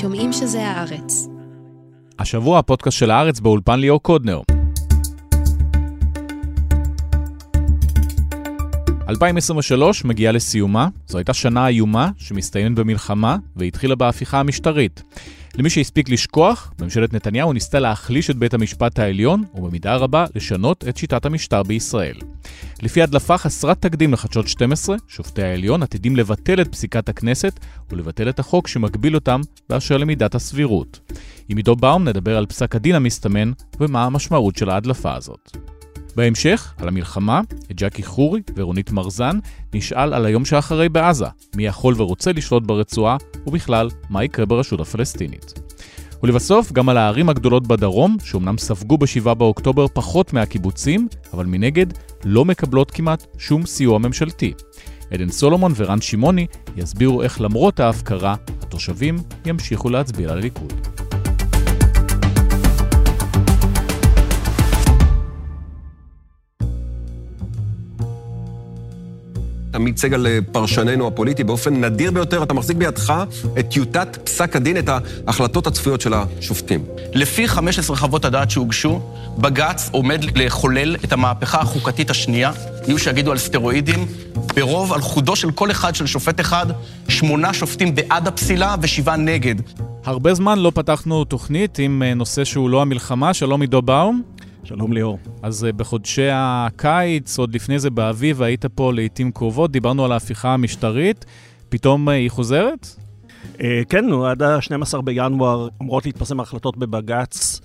שומעים שזה הארץ. השבוע הפודקאסט של הארץ באולפן ליאור קודנר. 2023 מגיעה לסיומה, זו הייתה שנה איומה שמסתיימת במלחמה והתחילה בהפיכה המשטרית. למי שהספיק לשכוח, ממשלת נתניהו ניסתה להחליש את בית המשפט העליון, ובמידה רבה לשנות את שיטת המשטר בישראל. לפי הדלפה חסרת תקדים לחדשות 12, שופטי העליון עתידים לבטל את פסיקת הכנסת ולבטל את החוק שמגביל אותם באשר למידת הסבירות. עם עידו באום נדבר על פסק הדין המסתמן ומה המשמעות של ההדלפה הזאת. בהמשך, על המלחמה, את ג'קי חורי ורונית מרזן נשאל על היום שאחרי בעזה, מי יכול ורוצה לשלוט ברצועה, ובכלל, מה יקרה ברשות הפלסטינית. ולבסוף, גם על הערים הגדולות בדרום, שאומנם ספגו ב-7 באוקטובר פחות מהקיבוצים, אבל מנגד לא מקבלות כמעט שום סיוע ממשלתי. עדן סולומון ורן שמעוני יסבירו איך למרות ההפקרה, התושבים ימשיכו להצביע לליכוד. עמית סגל, אה, פרשננו הפוליטי, באופן נדיר ביותר, אתה מחזיק בידך את טיוטת פסק הדין, את ההחלטות הצפויות של השופטים. לפי 15 חוות הדעת שהוגשו, בג"ץ עומד לחולל את המהפכה החוקתית השנייה, יהיו שיגידו על סטרואידים, ברוב על חודו של כל אחד, של שופט אחד, שמונה שופטים בעד הפסילה ושבעה נגד. הרבה זמן לא פתחנו תוכנית עם אה, נושא שהוא לא המלחמה, שלום עידו באום. שלום ליאור. אז אה, בחודשי הקיץ, עוד לפני זה באביב, היית פה לעיתים קרובות, דיברנו על ההפיכה המשטרית, פתאום אה, היא חוזרת? כן, נו, עד ה-12 בינואר אמורות להתפרסם החלטות בבג"ץ.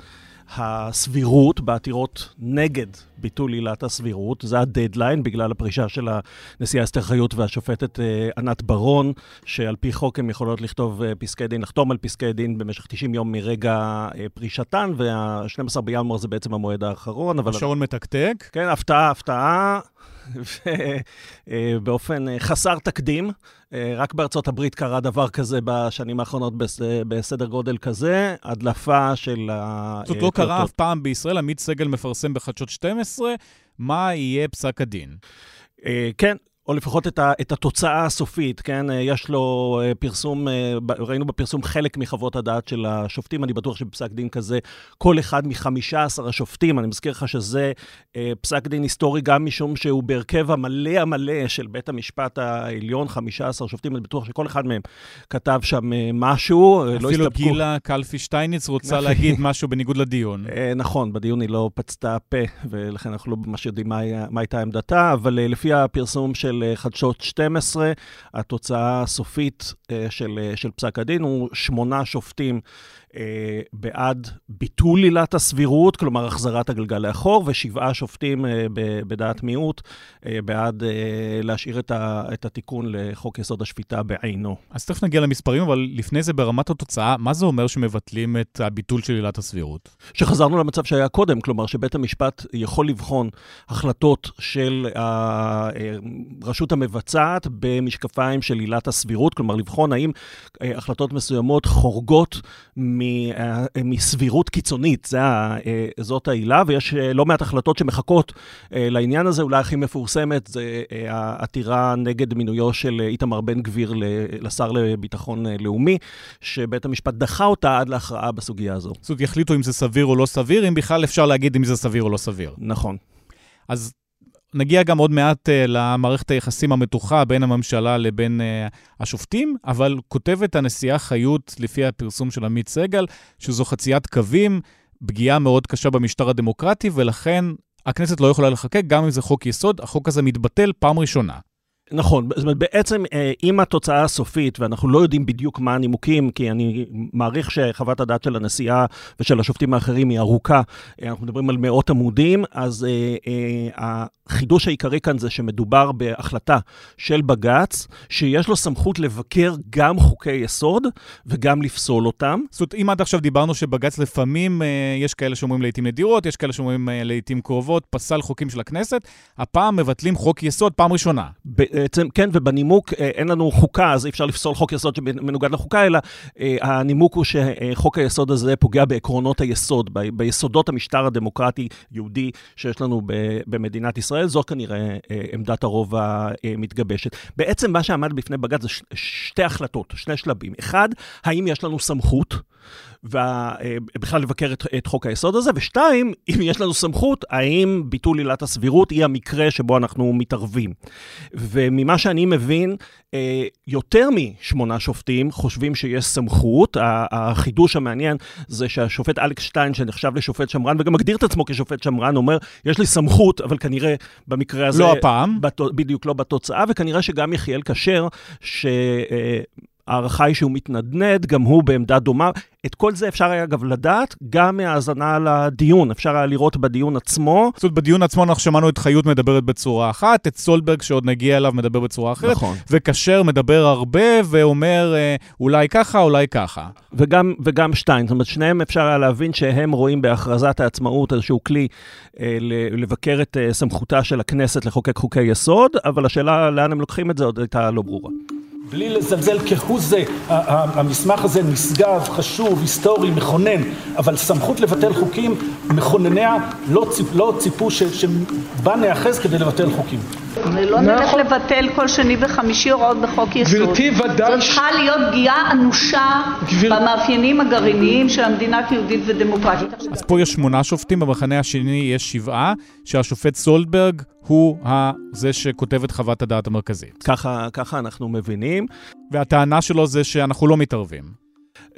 הסבירות בעתירות נגד ביטול עילת הסבירות, זה הדדליין בגלל הפרישה של הנשיאה אסתר חיות והשופטת אה, ענת ברון, שעל פי חוק הן יכולות לכתוב אה, פסקי דין, לחתום על פסקי דין במשך 90 יום מרגע אה, פרישתן, וה-12 בינואר זה בעצם המועד האחרון. השעון מתקתק. כן, הפתעה, הפתעה. ובאופן חסר תקדים. רק בארצות הברית קרה דבר כזה בשנים האחרונות בסדר גודל כזה, הדלפה של ה... זאת לא קרה אף פעם בישראל, עמית סגל מפרסם בחדשות 12, מה יהיה פסק הדין? כן, או לפחות את, ה, את התוצאה הסופית, כן? אה, יש לו אה, פרסום, אה, ראינו בפרסום חלק מחוות הדעת של השופטים, אני בטוח שבפסק דין כזה, כל אחד מחמישה עשר השופטים, אני מזכיר לך שזה פסק דין היסטורי גם משום שהוא בהרכב המלא המלא של בית המשפט העליון, חמישה עשר שופטים, אני בטוח שכל אחד מהם כתב שם משהו, לא אפילו לא גילה קלפי שטייניץ רוצה להגיד משהו בניגוד לדיון. נכון, בדיון היא לא פצתה פה, ולכן אנחנו לא ממש יודעים מה, מה הייתה עמדתה, אבל לפי הפרסום של... של אה, חדשות 12. התוצאה הסופית אה, של, אה, של פסק הדין הוא שמונה שופטים בעד ביטול עילת הסבירות, כלומר החזרת הגלגל לאחור, ושבעה שופטים אה, בדעת מיעוט אה, בעד אה, להשאיר את, התיקון לחוק יסוד השפיטה בעינו. אז תכף נגיע למספרים, אבל לפני זה ברמת התוצאה, מה זה אומר שמבטלים את הביטול של עילת הסבירות? שחזרנו למצב שהיה קודם, כלומר שבית המשפט יכול לבחון החלטות של הרשות המבצעת במשקפיים של עילת הסבירות, כלומר לבחון האם אה, החלטות מסוימות חורגות מ... אה, מסבירות קיצונית, זה, אה, זאת העילה, ויש אה, לא מעט החלטות שמחכות לעניין הזה. אולי הכי מפורסמת זה העתירה נגד מינויו של איתמר בן גביר לשר לביטחון לאומי, שבית המשפט דחה אותה עד להכרעה בסוגיה הזו. זאת אומרת, יחליטו אם זה סביר או לא סביר, אם בכלל אפשר להגיד אם זה סביר או לא סביר. נכון. אז נגיע גם עוד מעט uh, למערכת היחסים המתוחה בין הממשלה לבין uh, השופטים, אבל כותבת הנשיאה חיות, לפי הפרסום של עמית סגל, שזו חציית קווים, פגיעה מאוד קשה במשטר הדמוקרטי, ולכן הכנסת לא יכולה לחוקק, גם אם זה חוק יסוד, החוק הזה מתבטל פעם ראשונה. נכון, זאת אומרת, בעצם אה, התוצאה הסופית, ואנחנו לא יודעים בדיוק מה הנימוקים, כי אני מעריך שחוות הדעת של הנשיאה ושל השופטים האחרים היא ארוכה, אה, אנחנו מדברים על מאות עמודים, אז אה, החידוש העיקרי כאן זה שמדובר בהחלטה של בג"ץ, שיש לו סמכות לבקר גם חוקי יסוד וגם לפסול אותם. זאת אומרת, אם עד עכשיו דיברנו שבג"ץ לפעמים, יש כאלה שאומרים לעיתים נדירות, יש כאלה שאומרים לעיתים קרובות, פסל חוקים של הכנסת, הפעם מבטלים חוק יסוד פעם ראשונה. ב- בעצם, כן, ובנימוק אה, אין לנו חוקה, אז אי אפשר לפסול חוק יסוד שמנוגד לחוקה, אלא אה, הנימוק הוא שחוק היסוד הזה פוגע בעקרונות היסוד, ב, ביסודות המשטר הדמוקרטי-יהודי שיש לנו במדינת ישראל. זו כנראה עמדת הרוב המתגבשת. בעצם מה שעמד בפני בג"ץ זה שתי החלטות, שני שלבים. אחד, האם יש לנו סמכות? ובכלל לבקר את, את חוק היסוד הזה, ושתיים, אם יש לנו סמכות, האם ביטול עילת הסבירות היא המקרה שבו אנחנו מתערבים. וממה שאני מבין, אה, יותר משמונה שופטים חושבים שיש סמכות. החידוש המעניין זה שהשופט אלכס שטיין, שנחשב לשופט שמרן, וגם מגדיר את עצמו כשופט שמרן, אומר, יש לי סמכות, אבל כנראה במקרה הזה... לא הפעם. בת, בדיוק לא בתוצאה, וכנראה שגם יחיאל כשר, ש... ההערכה היא שהוא מתנדנד, גם הוא בעמדה דומה. את כל זה אפשר היה אגב לדעת גם מהאזנה לדיון, אפשר היה לראות בדיון עצמו. זאת אומרת, בדיון עצמו אנחנו שמענו את חיות מדברת בצורה אחת, את סולברג שעוד נגיע אליו מדבר בצורה אחרת, נכון. וכשר מדבר הרבה ואומר אה, אולי ככה, אולי ככה. וגם, וגם שטיין, זאת אומרת, שניהם אפשר היה להבין שהם רואים בהכרזת העצמאות איזשהו כלי אה, לבקר את אה, סמכותה של הכנסת לחוקק חוקי יסוד, אבל השאלה לאן הם לוקחים את זה עוד הייתה לא ברורה. בלי לזלזל כהוא זה, המסמך הזה נשגב, חשוב, היסטורי, מכונן, אבל סמכות לבטל חוקים, מכונניה לא, לא ציפו שבה נאחז כדי לבטל חוקים. לא נלך. לבטל כל שני וחמישי הוראות בחוק יסוד. גברתי, ודאי... זאת צריכה להיות פגיעה אנושה גביר... במאפיינים הגרעיניים של המדינה כיהודית ודמוקרטית. אז פה יש שמונה שופטים, במחנה השני יש שבעה, שהשופט סולדברג הוא זה שכותב את חוות הדעת המרכזית. ככה, ככה אנחנו מבינים. והטענה שלו זה שאנחנו לא מתערבים.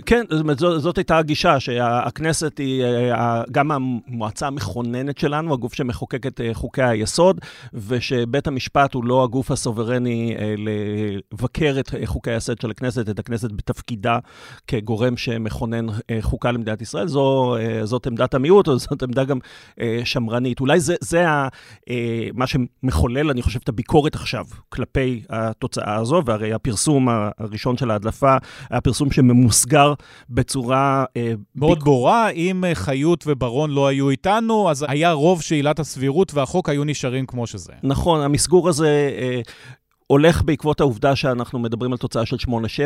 כן, זאת, זאת הייתה הגישה, שהכנסת היא אה, גם המועצה המכוננת שלנו, הגוף שמחוקק את אה, חוקי היסוד, ושבית המשפט הוא לא הגוף הסוברני אה, לבקר את חוקי היסוד של הכנסת, את הכנסת בתפקידה כגורם שמכונן חוקה למדינת ישראל. זו, זאת עמדת המיעוט, או זאת עמדה גם שמרנית. אולי זה, זה ה, מה שמחולל, אני חושב, את הביקורת עכשיו כלפי התוצאה הזו, והרי הפרסום הראשון של ההדלפה היה פרסום שממוסגר. אפשר בצורה... אה, מאוד ביק... ברורה, אם אה, חיות וברון לא היו איתנו, אז היה רוב שעילת הסבירות והחוק היו נשארים כמו שזה. נכון, המסגור הזה... הולך בעקבות העובדה שאנחנו מדברים על תוצאה של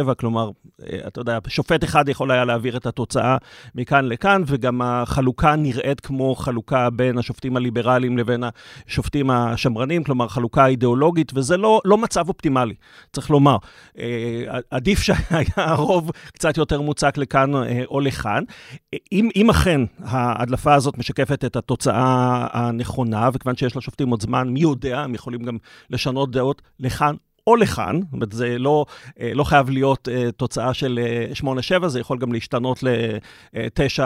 8-7, כלומר, אה, אתה יודע, שופט אחד יכול היה להעביר את התוצאה מכאן לכאן, וגם החלוקה נראית כמו חלוקה בין השופטים הליברליים לבין השופטים השמרנים, כלומר, חלוקה אידיאולוגית, וזה לא, לא מצב אופטימלי, צריך לומר. אה, עדיף שהיה הרוב קצת יותר מוצק לכאן אה, או לכאן. אם, אם אכן ההדלפה הזאת משקפת את התוצאה הנכונה, וכיוון שיש לשופטים עוד זמן, מי יודע, הם יכולים גם לשנות דעות לכאן. או לכאן, זאת אומרת, זה לא, אה, לא חייב להיות uh, תוצאה של uh, אה, 8-7, זה יכול גם להשתנות ל-9,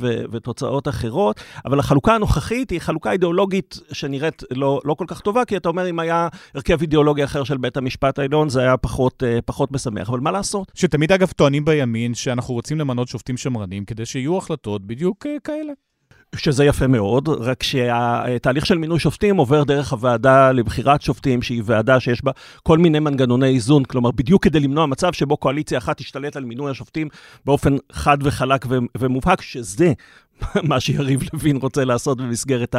9-6 ותוצאות אחרות, אבל החלוקה הנוכחית היא חלוקה אידיאולוגית שנראית לא, לא כל כך טובה, כי אתה אומר, אם היה הרכב אידיאולוגי אחר של בית המשפט העליון, זה היה פחות, פחות משמח, אבל מה לעשות? שתמיד, אגב, טוענים בימין שאנחנו רוצים למנות שופטים שמרנים כדי שיהיו החלטות בדיוק כאלה. שזה יפה מאוד, רק שהתהליך של מינוי שופטים עובר דרך הוועדה לבחירת שופטים, שהיא ועדה שיש בה כל מיני מנגנוני איזון, כלומר, בדיוק כדי למנוע מצב שבו קואליציה אחת תשתלט על מינוי השופטים באופן חד וחלק ומובהק, שזה מה שיריב לוין רוצה לעשות במסגרת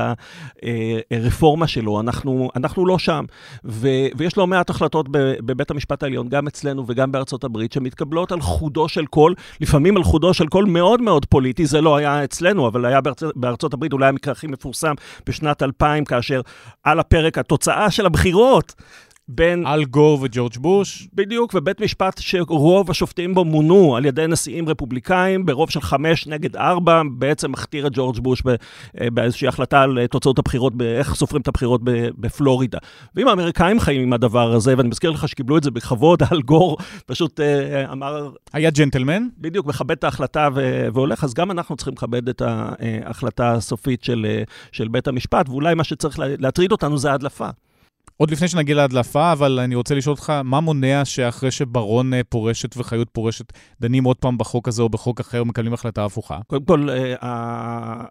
הרפורמה שלו. אנחנו, אנחנו לא שם. ו, ויש לא מעט החלטות בבית המשפט העליון, גם אצלנו וגם בארצות הברית, שמתקבלות על חודו של קול, לפעמים על חודו של קול מאוד מאוד פוליטי, זה לא היה אצלנו, אבל היה בארצ, בארצות הברית אולי המקרה הכי מפורסם בשנת 2000, כאשר על הפרק התוצאה של הבחירות בין... אל גור וג'ורג' בוש. בדיוק, ובית משפט שרוב השופטים בו מונו על ידי נשיאים רפובליקאים, ברוב של חמש נגד ארבע, בעצם מכתיר את ג'ורג' בוש אה, באיזושהי החלטה על אה, תוצאות הבחירות, איך סופרים את הבחירות בפלורידה. ואם האמריקאים חיים עם הדבר הזה, ואני מזכיר לך שקיבלו את זה בכבוד, אל גור פשוט אה, אמר... היה ג'נטלמן? בדיוק, מכבד את ההחלטה והולך, אז גם אנחנו צריכים לכבד את ההחלטה הסופית של, של בית המשפט, ואולי מה שצריך להטריד אותנו זה ההדלפה. עוד לפני שנגיע להדלפה, אבל אני רוצה לשאול אותך, מה מונע שאחרי שברון אה, פורשת וחיות פורשת, דנים עוד פעם בחוק הזה או בחוק אחר ומקבלים החלטה הפוכה? קודם כל, אה,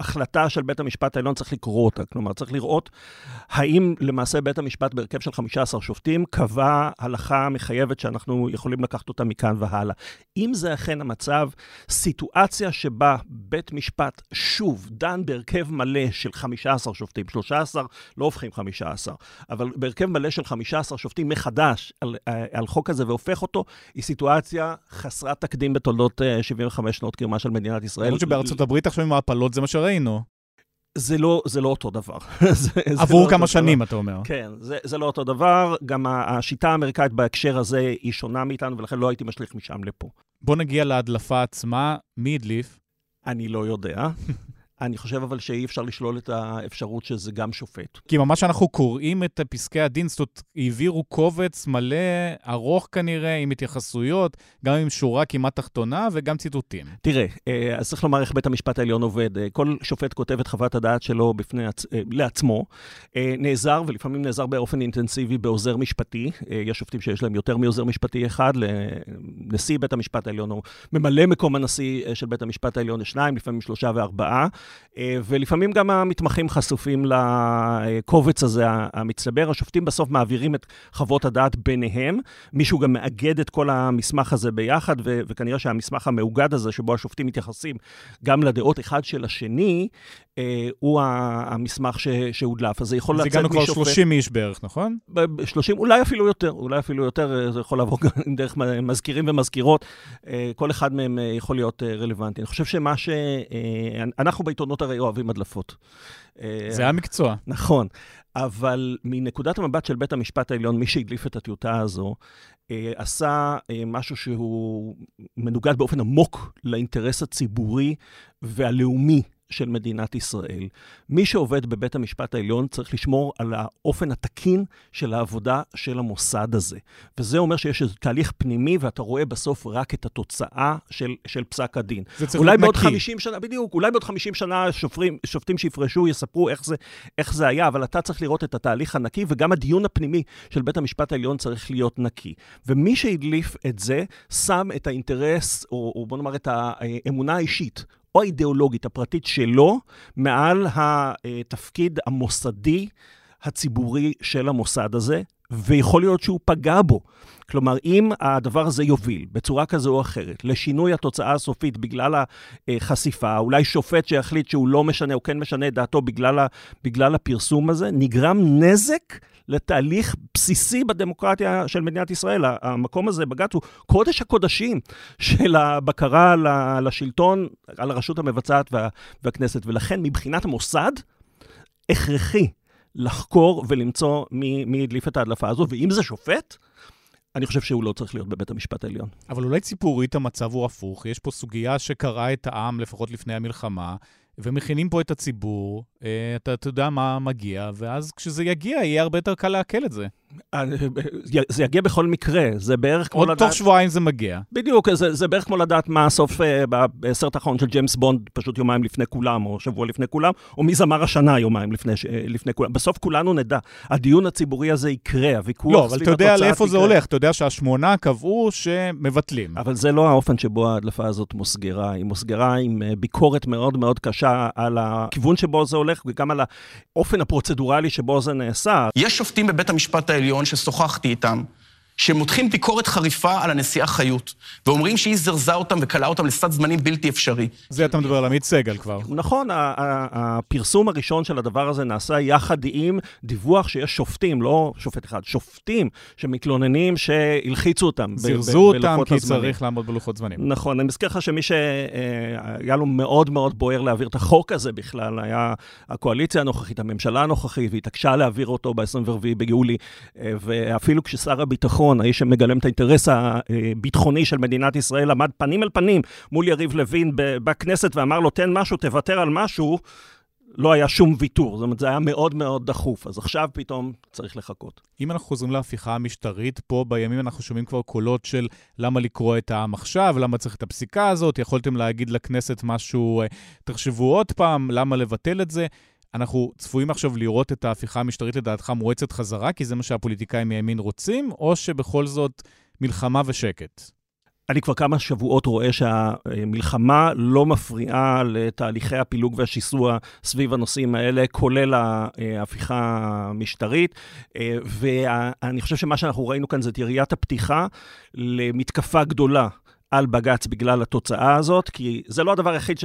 החלטה של בית המשפט העליון, צריך לקרוא אותה. כלומר, צריך לראות האם למעשה בית המשפט בהרכב של 15 שופטים קבע הלכה מחייבת שאנחנו יכולים לקחת אותה מכאן והלאה. אם זה אכן המצב, סיטואציה שבה בית משפט שוב דן בהרכב מלא של 15 שופטים, 13 לא הופכים 15, אבל בהרכב מלא של 15 שופטים מחדש על, על חוק הזה והופך אותו, היא סיטואציה חסרת תקדים בתולדות 75 שנות קיומה של מדינת ישראל. למרות שבארצות הברית עכשיו עם ההפלות זה מה שראינו. זה לא, זה לא אותו דבר. זה, עבור לא כמה שנים, דבר. אתה אומר. כן, זה, זה לא אותו דבר. גם השיטה האמריקאית בהקשר הזה היא שונה מאיתנו, ולכן לא הייתי משליך משם לפה. בוא נגיע להדלפה עצמה. מי הדליף? אני לא יודע. אני חושב אבל שאי אפשר לשלול את האפשרות שזה גם שופט. כי ממש אנחנו קוראים את פסקי הדין, זאת אומרת, העבירו קובץ מלא, ארוך כנראה, עם התייחסויות, גם עם שורה כמעט תחתונה וגם ציטוטים. תראה, אה, אז צריך לומר איך בית המשפט העליון עובד. אה, כל שופט כותב את חוות הדעת שלו בפני. אה, לעצמו, נעזר, ולפעמים נעזר באופן אינטנסיבי בעוזר משפטי. יש שופטים שיש להם יותר מעוזר משפטי אחד, לנשיא בית המשפט העליון, או ממלא מקום הנשיא של בית המשפט העליון יש שניים, לפעמים שלושה וארבעה. אה, ולפעמים גם המתמחים חשופים לקובץ הזה המצטבר. השופטים בסוף מעבירים את חוות הדעת ביניהם. מישהו גם מאגד את כל המסמך הזה ביחד, ו- וכנראה שהמסמך המאוגד הזה, שבו השופטים מתייחסים גם לדעות אחד של השני, אה, הוא המסמך ש- שהודלף. אז זה יכול לצאת משופט... זה הגענו כבר 30 איש בערך, נכון? 30, אולי אפילו יותר, אולי אפילו יותר, אה, זה יכול לעבור גם דרך מזכירים ומזכירות. כל אחד מהם יכול להיות רלוונטי. אני חושב שמה ש... אנחנו בעיתונות הרי אוהבים הדלפות. זה המקצוע. נכון, אבל מנקודת המבט של בית המשפט העליון, מי שהדליף את הטיוטה הזו, אה, עשה אה, משהו שהוא מנוגד באופן עמוק לאינטרס הציבורי והלאומי של מדינת ישראל. מי שעובד בבית המשפט העליון צריך לשמור על האופן התקין של העבודה של המוסד הזה. וזה אומר שיש איזה תהליך פנימי, ואתה רואה בסוף רק את התוצאה של, של פסק הדין. זה צריך להיות נקי. אולי בעוד 50 שנה, בדיוק, אולי בעוד 50 שנה שופרים, שופטים שיפרשו יספרו איך זה, איך זה היה, אבל אתה צריך לראות את התהליך הנקי, וגם הדיון הפנימי של בית המשפט העליון צריך להיות נקי. ומי שהדליף את זה, שם את האינטרס, או, או בוא נאמר את האמונה האישית או האידיאולוגית הפרטית שלו מעל התפקיד המוסדי הציבורי של המוסד הזה, ויכול להיות שהוא פגע בו. כלומר, אם הדבר הזה יוביל בצורה כזו או אחרת לשינוי התוצאה הסופית בגלל החשיפה, אולי שופט שיחליט שהוא לא משנה או כן משנה את דעתו בגלל, ה, בגלל הפרסום הזה, נגרם נזק לתהליך בסיסי בדמוקרטיה של מדינת ישראל. המקום הזה, בג"ץ, הוא קודש הקודשים של הבקרה לשלטון, על הרשות המבצעת וה, והכנסת. ולכן, מבחינת המוסד, הכרחי לחקור ולמצוא מי, מי הדליף את ההדלפה הזו, ואם זה שופט, אני חושב שהוא לא צריך להיות בבית המשפט העליון. אבל אולי ציפורית המצב הוא הפוך. יש פה סוגיה שקרעה את העם, לפחות לפני המלחמה, ומכינים פה את הציבור, אה, אתה, אתה יודע מה מגיע, ואז כשזה יגיע, יהיה הרבה יותר קל לעכל את זה. אה, זה יגיע בכל מקרה, זה בערך כמו לדעת... עוד תוך שבועיים זה מגיע. בדיוק, זה, זה בערך כמו לדעת מה הסוף אה, בסרט האחרון של ג'יימס בונד, פשוט יומיים לפני כולם, או שבוע לפני כולם, או מי זמר השנה יומיים לפני, לפני כולם. בסוף כולנו נדע. הדיון הציבורי הזה יקרה, הוויכוח לא, אבל אתה יודע לאיפה זה הולך, אתה יודע שהשמונה קבעו שמבטלים. אבל זה לא האופן שבו ההדלפה הזאת מוסגרה. היא מוסגרה עם ביקורת מאוד מאוד קשה על הכיוון שבו זה הולך, וגם על האופן הפרוצדורלי שבו זה נעשה. יש שופטים בבית המשפט העליון ששוחחתי איתם, שמותחים ביקורת חריפה על הנשיאה חיות, ואומרים שהיא זרזה אותם וכלאה אותם לסד זמנים בלתי אפשרי. זה אתה מדבר על עמית סגל כבר. נכון, הפרסום הראשון של הדבר הזה נעשה יחד עם דיווח שיש שופטים, לא שופט אחד, שופטים שמתלוננים שהלחיצו אותם זרזו אותם כי הזמנים. צריך לעמוד בלוחות זמנים. נכון, אני מזכיר לך שמי שהיה לו מאוד מאוד בוער להעביר את החוק הזה בכלל, היה הקואליציה הנוכחית, הממשלה הנוכחית, והתעקשה להעביר אותו ב-24 ביולי, ואפילו כששר הביטחון הביטחון, האיש שמגלם את האינטרס הביטחוני של מדינת ישראל, עמד פנים אל פנים מול יריב לוין בכנסת ואמר לו, תן משהו, תוותר על משהו. לא היה שום ויתור, זאת אומרת, זה היה מאוד מאוד דחוף, אז עכשיו פתאום צריך לחכות. אם אנחנו חוזרים להפיכה המשטרית, פה בימים אנחנו שומעים כבר קולות של למה לקרוא את העם עכשיו, למה צריך את הפסיקה הזאת, יכולתם להגיד לכנסת משהו, אה, תחשבו עוד פעם, למה לבטל את זה. אנחנו צפויים עכשיו לראות את ההפיכה המשטרית לדעתך מואצת חזרה, כי זה מה שהפוליטיקאים מימין רוצים, או שבכל זאת מלחמה ושקט? אני כבר כמה שבועות רואה שהמלחמה לא מפריעה לתהליכי הפילוג והשיסוע סביב הנושאים האלה, כולל ההפיכה המשטרית. ואני חושב שמה שאנחנו ראינו כאן זה את יריית הפתיחה למתקפה גדולה על בג"ץ בגלל התוצאה הזאת, כי זה לא הדבר היחיד ש...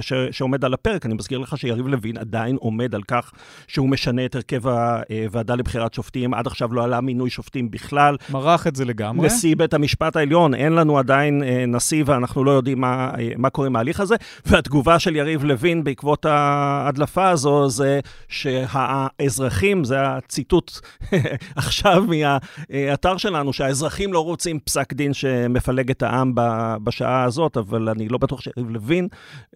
ש... שעומד על הפרק. אני מזכיר לך שיריב לוין עדיין עומד על כך שהוא משנה את הרכב הוועדה לבחירת שופטים. עד עכשיו לא עלה מינוי שופטים בכלל. מרח את זה לגמרי. נשיא בית המשפט העליון, אין לנו עדיין אה, נשיא ואנחנו לא יודעים מה, אה, מה קורה עם ההליך הזה. והתגובה של יריב לוין בעקבות ההדלפה הזו זה שהאזרחים, זה הציטוט עכשיו מהאתר שלנו, שהאזרחים לא רוצים פסק דין שמפלג את העם בשעה הזאת, אבל אני לא בטוח שיריב לוין,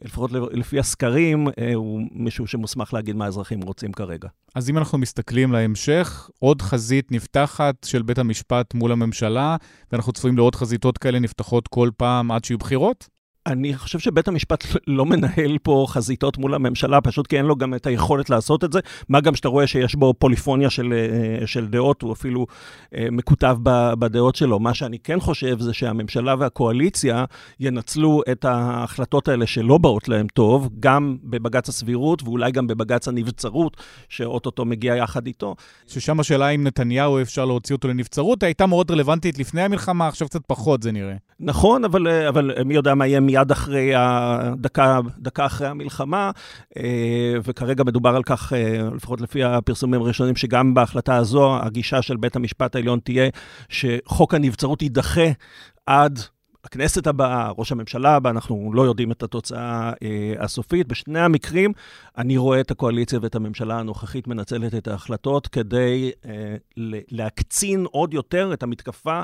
לפחות לפי הסקרים, אה, הוא מישהו שמוסמך להגיד מה האזרחים רוצים כרגע. אז אם אנחנו מסתכלים להמשך, עוד חזית נפתחת של בית המשפט מול הממשלה, ואנחנו צפויים לעוד חזיתות כאלה נפתחות כל פעם עד שיהיו בחירות? אני חושב שבית המשפט לא מנהל פה חזיתות מול הממשלה, פשוט כי אין לו גם את היכולת לעשות את זה. מה גם שאתה רואה שיש בו פוליפוניה של, אה, של דעות, הוא אפילו אה, מקוטב בדעות שלו. מה שאני כן חושב זה שהממשלה והקואליציה ינצלו את ההחלטות האלה שלא באות להם טוב, גם בבג"ץ הסבירות ואולי גם בבג"ץ הנבצרות, שאו-טו-טו מגיע יחד איתו. ששם השאלה אם נתניהו אפשר להוציא אותו לנבצרות, הייתה מאוד רלוונטית לפני המלחמה, עכשיו קצת פחות זה נראה. נכון, אבל, אה, אבל מי יודע מה יהיה מיד אחרי הדקה, דקה אחרי המלחמה, אה, וכרגע מדובר על כך, אה, לפחות לפי הפרסומים הראשונים, שגם בהחלטה הזו, הגישה של בית המשפט העליון תהיה שחוק הנבצרות יידחה עד הכנסת הבאה, ראש הממשלה הבא, אנחנו לא יודעים את התוצאה אה, הסופית. בשני המקרים, אני רואה את הקואליציה ואת הממשלה הנוכחית מנצלת את ההחלטות כדי אה, להקצין עוד יותר את המתקפה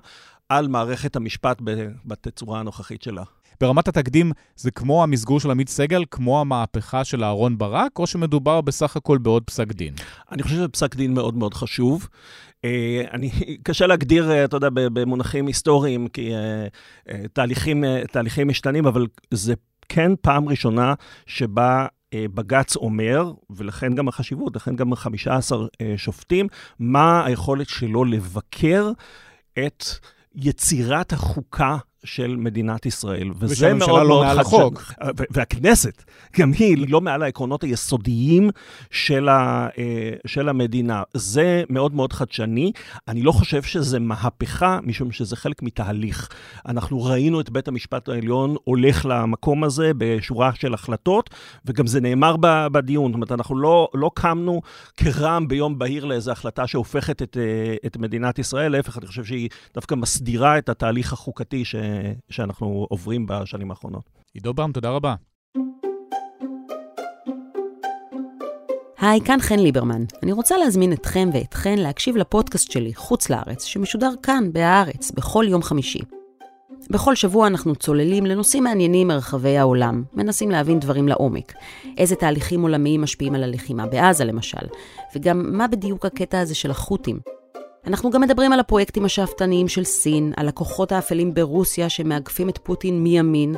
על מערכת המשפט בתצורה הנוכחית שלה. ברמת התקדים זה כמו המסגור של עמית סגל, כמו המהפכה של אהרן ברק, או שמדובר בסך הכל בעוד פסק דין? אני חושב שזה פסק דין מאוד מאוד חשוב. אה, אני, קשה להגדיר, אה, אתה יודע, במונחים היסטוריים, כי אה, תהליכים, תהליכים משתנים, אבל זה כן פעם ראשונה שבה בג"ץ אומר, ולכן גם החשיבות, לכן גם 15 שופטים, מה היכולת שלו לבקר את יצירת החוקה של מדינת ישראל. וזה מאוד לא חדשני. החוק. והכנסת, גם היא לא מעל העקרונות היסודיים של, ה, אה, של המדינה. זה מאוד מאוד חדשני. אני לא חושב שזה מהפכה, משום שזה חלק מתהליך. אנחנו ראינו את בית המשפט העליון הולך למקום הזה בשורה של החלטות, וגם זה נאמר בדיון. זאת אומרת, אנחנו לא, לא קמנו כרעם ביום בהיר לאיזו החלטה שהופכת את, אה, את מדינת ישראל. להפך, אני חושב שהיא דווקא מסדירה את התהליך החוקתי ש... שאנחנו עוברים בשנים האחרונות. עידו באום, תודה רבה. היי, כאן חן ליברמן. אני רוצה להזמין אתכם ואתכן להקשיב לפודקאסט שלי, חוץ לארץ, שמשודר כאן, בהארץ, בכל יום חמישי. בכל שבוע אנחנו צוללים לנושאים מעניינים מרחבי העולם, מנסים להבין דברים לעומק. איזה תהליכים עולמיים משפיעים על הלחימה בעזה, למשל, וגם מה בדיוק הקטע הזה של החות'ים. אנחנו גם מדברים על הפרויקטים השאפתניים של סין, על הכוחות האפלים ברוסיה שמאגפים את פוטין מימין,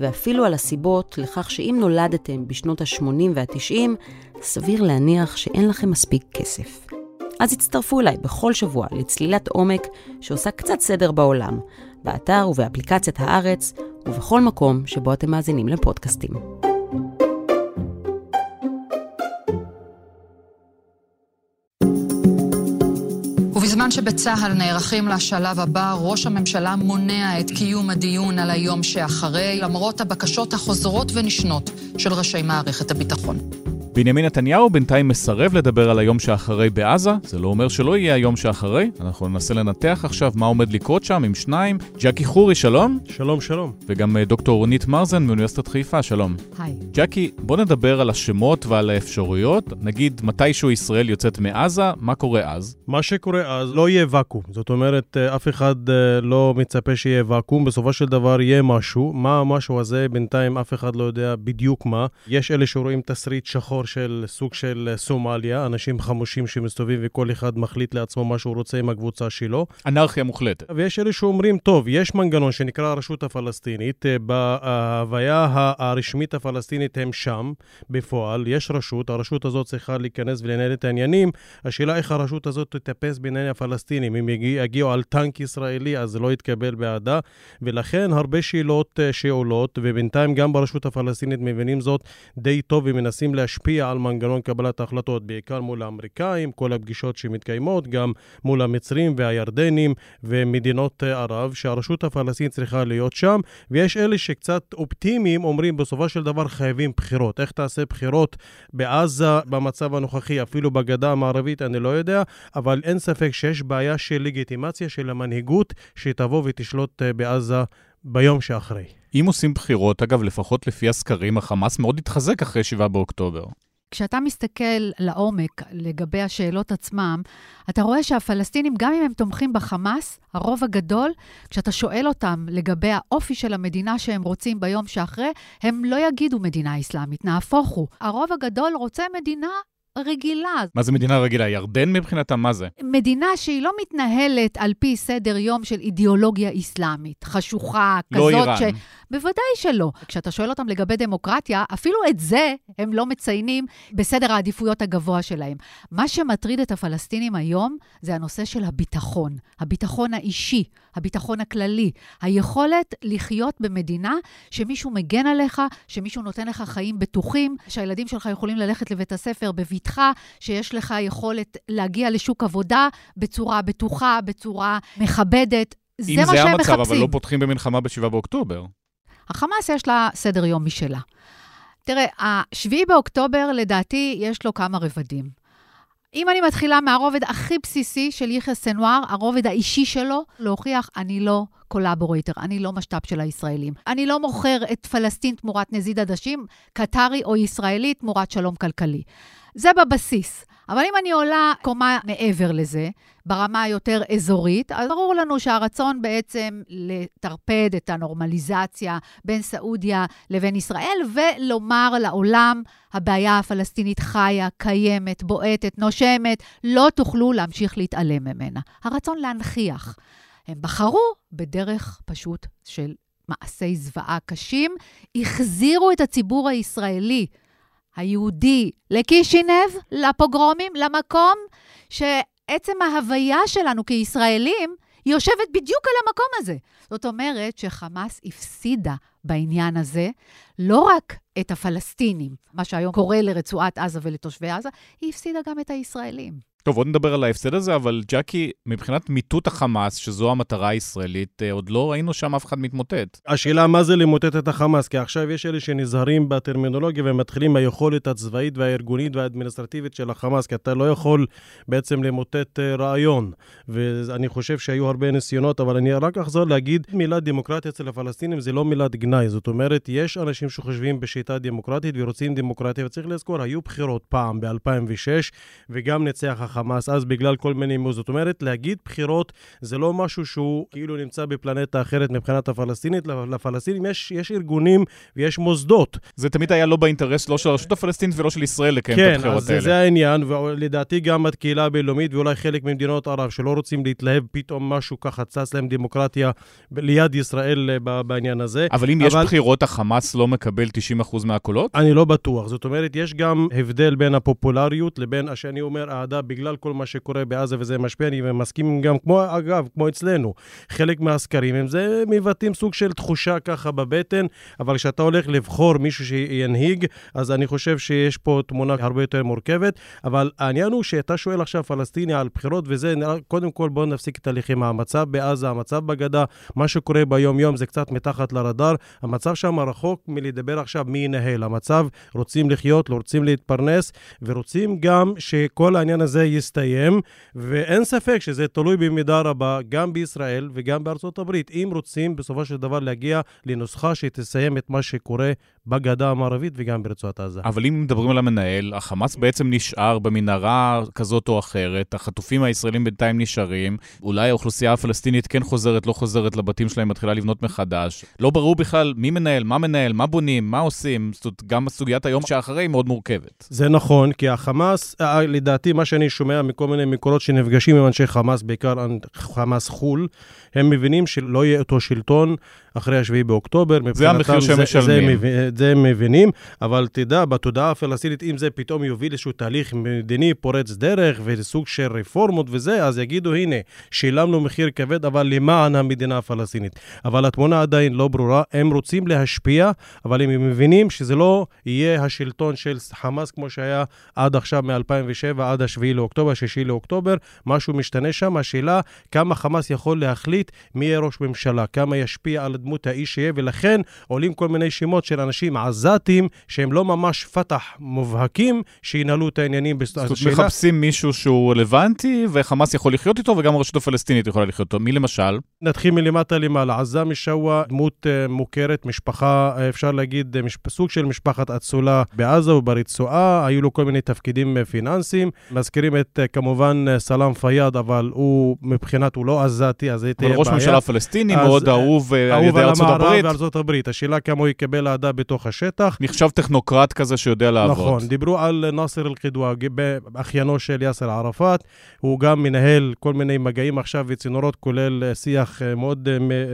ואפילו על הסיבות לכך שאם נולדתם בשנות ה-80 וה-90, סביר להניח שאין לכם מספיק כסף. אז הצטרפו אליי בכל שבוע לצלילת עומק שעושה קצת סדר בעולם, באתר ובאפליקציית הארץ, ובכל מקום שבו אתם מאזינים לפודקאסטים. בזמן שבצה"ל נערכים לשלב הבא, ראש הממשלה מונע את קיום הדיון על היום שאחרי, למרות הבקשות החוזרות ונשנות של ראשי מערכת הביטחון. בנימין נתניהו בינתיים מסרב לדבר על היום שאחרי בעזה, זה לא אומר שלא יהיה היום שאחרי. אנחנו ננסה לנתח עכשיו מה עומד לקרות שם עם שניים. ג'קי חורי, שלום. שלום, שלום. וגם אה, דוקטור רונית מרזן מאוניברסיטת חיפה, שלום. היי. ג'קי, בוא נדבר על השמות ועל האפשרויות. נגיד, מתישהו ישראל יוצאת מעזה, מה קורה אז? מה שקורה אז, לא יהיה ואקום. זאת אומרת, אה, אף אחד אה, לא מצפה שיהיה ואקום, בסופו של דבר יהיה משהו. מה המשהו הזה? בינתיים אף אחד לא יודע בדיוק מה. יש אלה שרואים תסריט שחור של סוג של סומליה, אנשים חמושים שמסתובבים וכל אחד מחליט לעצמו מה שהוא רוצה עם הקבוצה שלו. אנרכיה מוחלטת. ויש אלה שאומרים, טוב, יש מנגנון שנקרא הרשות הפלסטינית, אה, בהוויה הרשמית הפלסטינית הם שם, בפועל, יש רשות, הרשות הזאת צריכה להיכנס ולנהל את העניינים. השאלה איך הרשות הזאת תטפס בענייני הפלסטינים. אם יגיע, יגיעו על טנק ישראלי, אז זה לא יתקבל בעדה, ולכן הרבה שאלות אה, שעולות, ובינתיים גם ברשות הפלסטינית מבינים זאת די טוב ומנסים להשפיע על מנגנון קבלת ההחלטות, בעיקר מול האמריקאים, כל הפגישות שמתקיימות, גם מול המצרים והירדנים ומדינות ערב, שהרשות הפלסטינית צריכה להיות שם, ויש אלה שקצת אופטימיים אומרים בסופו של דבר חייבים בחירות. איך תעשה בחירות בעזה במצב הנוכחי, אפילו בגדה המערבית, אני לא יודע, אבל אין ספק שיש בעיה של לגיטימציה של המנהיגות שתבוא ותשלוט בעזה ביום שאחרי. אם עושים בחירות, אגב, לפחות לפי הסקרים, החמאס מאוד התחזק אחרי 7 באוקטובר. כשאתה מסתכל לעומק לגבי השאלות עצמם, אתה רואה שהפלסטינים, גם אם הם תומכים בחמאס, הרוב הגדול, כשאתה שואל אותם לגבי האופי של המדינה שהם רוצים ביום שאחרי, הם לא יגידו מדינה אסלאמית, נהפוך הוא. הרוב הגדול רוצה מדינה רגילה. מה זה מדינה רגילה? ירדן מבחינתם, מה זה? מדינה שהיא לא מתנהלת על פי סדר יום של אידיאולוגיה אסלאמית, חשוכה, לא כזאת איראן. ש... בוודאי שלא. כשאתה שואל אותם לגבי דמוקרטיה, אפילו את זה הם לא מציינים בסדר העדיפויות הגבוה שלהם. מה שמטריד את הפלסטינים היום זה הנושא של הביטחון, הביטחון האישי, הביטחון הכללי, היכולת לחיות במדינה שמישהו מגן עליך, שמישהו נותן לך חיים בטוחים, שהילדים שלך יכולים ללכת לבית הספר בבטחה, שיש לך יכולת להגיע לשוק עבודה בצורה בטוחה, בצורה מכבדת. זה אם מה זה שהם המצב, מחפשים. אבל לא פותחים במלחמה ב-7 באוקטובר. החמאס יש לה סדר יום משלה. תראה, ה-7 באוקטובר, לדעתי, יש לו כמה רבדים. אם אני מתחילה מהרובד הכי בסיסי של יחיא סנואר, הרובד האישי שלו, להוכיח, אני לא collaborator, אני לא משת"פ של הישראלים. אני לא מוכר את פלסטין תמורת נזיד עדשים, קטרי או ישראלי תמורת שלום כלכלי. זה בבסיס. אבל אם אני עולה קומה מעבר לזה, ברמה היותר אזורית, אז ברור לנו שהרצון בעצם לטרפד את הנורמליזציה בין סעודיה לבין ישראל, ולומר לעולם, הבעיה הפלסטינית חיה, קיימת, בועטת, נושמת, לא תוכלו להמשיך להתעלם ממנה. הרצון להנכיח. הם בחרו בדרך פשוט של מעשי זוועה קשים, החזירו את הציבור הישראלי היהודי לקישינב, לפוגרומים, למקום שעצם ההוויה שלנו כישראלים יושבת בדיוק על המקום הזה. זאת אומרת שחמאס הפסידה בעניין הזה לא רק את הפלסטינים, מה שהיום קורה לרצועת עזה ולתושבי עזה, היא הפסידה גם את הישראלים. טוב, עוד נדבר על ההפסד הזה, אבל ג'קי, מבחינת מיטוט החמאס, שזו המטרה הישראלית, אה, עוד לא ראינו שם אף אחד מתמוטט. השאלה מה זה למוטט את החמאס, כי עכשיו יש אלה שנזהרים בטרמינולוגיה ומתחילים מהיכולת הצבאית והארגונית והאדמיניסטרטיבית של החמאס, כי אתה לא יכול בעצם למוטט אה, רעיון. ואני חושב שהיו הרבה ניסיונות, אבל אני רק אחזור להגיד, מילה דמוקרטיה אצל הפלסטינים זה לא מילת גנאי. זאת אומרת, יש אנשים שחושבים בשיטה דמוקרטית ורוצים דמוקרטיה, וצריך לזכור, היו בחירות פעם ב-2006, וגם ניצח אז בגלל כל מיני. זאת אומרת, להגיד בחירות זה לא משהו שהוא כאילו נמצא בפלנטה אחרת מבחינת הפלסטינית. לפלסטינים יש, יש ארגונים ויש מוסדות. זה תמיד היה לא באינטרס לא של הרשות הפלסטינית ולא של ישראל לקיים את כן, הבחירות אז האלה. זה העניין, ולדעתי גם הקהילה הבינלאומית ואולי חלק ממדינות ערב שלא רוצים להתלהב, פתאום משהו ככה צץ להם דמוקרטיה ליד ישראל אה, בעניין הזה. אבל אם יש בחירות, החמאס לא מקבל 90% מהקולות? אני לא בטוח. זאת אומרת, יש גם הבדל בין הפופולריות לבין, שאני אומר, אהדה בגלל כל מה שקורה בעזה וזה משפיע, אני מסכים גם, כמו, אגב, כמו אצלנו. חלק מהסקרים הם זה מבטאים סוג של תחושה ככה בבטן, אבל כשאתה הולך לבחור מישהו שינהיג, אז אני חושב שיש פה תמונה הרבה יותר מורכבת. אבל העניין הוא שאתה שואל עכשיו פלסטיני על בחירות וזה, קודם כל בואו נפסיק את הלחימה. המצב בעזה, המצב בגדה, מה שקורה ביום-יום זה קצת מתחת לרדאר. המצב שם רחוק מלדבר עכשיו מי ינהל. המצב, רוצים לחיות, לא רוצים להתפרנס, ורוצים גם שכל העניין הזה יסתיים, ואין ספק שזה תלוי במידה רבה גם בישראל וגם בארצות הברית. אם רוצים בסופו של דבר להגיע לנוסחה שתסיים את מה שקורה בגדה המערבית וגם ברצועת עזה. אבל אם מדברים על המנהל, החמאס בעצם נשאר במנהרה כזאת או אחרת, החטופים הישראלים בינתיים נשארים, אולי האוכלוסייה הפלסטינית כן חוזרת, לא חוזרת לבתים שלהם, מתחילה לבנות מחדש. לא ברור בכלל מי מנהל, מה מנהל, מה בונים, מה עושים. זאת אומרת, גם סוגיית היום שאחרי היא מאוד מורכבת. זה נכון, כי החמאס, אה, לדעתי, מה שאני שומע מכל מיני מקורות שנפגשים עם אנשי חמאס, בעיקר חמאס חו"ל, הם מבינים שלא יהיה אותו שלטון אחרי 7 באוקטובר. זה המחיר שהם משלמים. זה, מבינים, אבל תדע, בתודעה הפלסטינית, אם זה פתאום יוביל איזשהו תהליך מדיני פורץ דרך וסוג של רפורמות וזה, אז יגידו, הנה, שילמנו מחיר כבד, אבל למען המדינה הפלסטינית. אבל התמונה עדיין לא ברורה, הם רוצים להשפיע, אבל הם מבינים שזה לא יהיה השלטון של חמאס כמו שהיה עד עכשיו מ-2007 עד ה-7 לאוקטובר, 6 לאוקטובר, משהו משתנה שם. השאלה, כמה חמאס יכול להחליט מי יהיה ראש ממשלה, כמה ישפיע על דמות האיש שיהיה, ולכן עולים כל מיני שמות של אנשים עזתים שהם לא ממש פתח מובהקים, שינהלו את העניינים. זאת אומרת, השאלה... מחפשים מישהו שהוא רלוונטי, וחמאס יכול לחיות איתו, וגם הרשות הפלסטינית יכולה לחיות איתו. מי למשל? נתחיל מלמטה למעלה. עזאם שווא, דמות uh, מוכרת, משפחה, uh, אפשר להגיד, משפ... סוג של משפחת אצולה בעזה וברצועה, היו לו כל מיני תפקידים פיננסיים. מזכירים את, כמובן, סלאם פיאד, אבל הוא, מבחינת, הוא לא עזתי, אז זה תהיה בעיה. ראש ממשלה פלסטיני, מאוד אהוב על ידי ארצות הברית. וארצות הברית. השאלה כמה הוא יקבל אהדה בתוך השטח. נחשב טכנוקרט כזה שיודע לעבוד. נכון, דיברו על נאסר אל-קדווה, אחיינו של יאסר ערפאת. הוא גם מנהל כל מיני מגעים עכשיו וצינורות, כולל שיח מאוד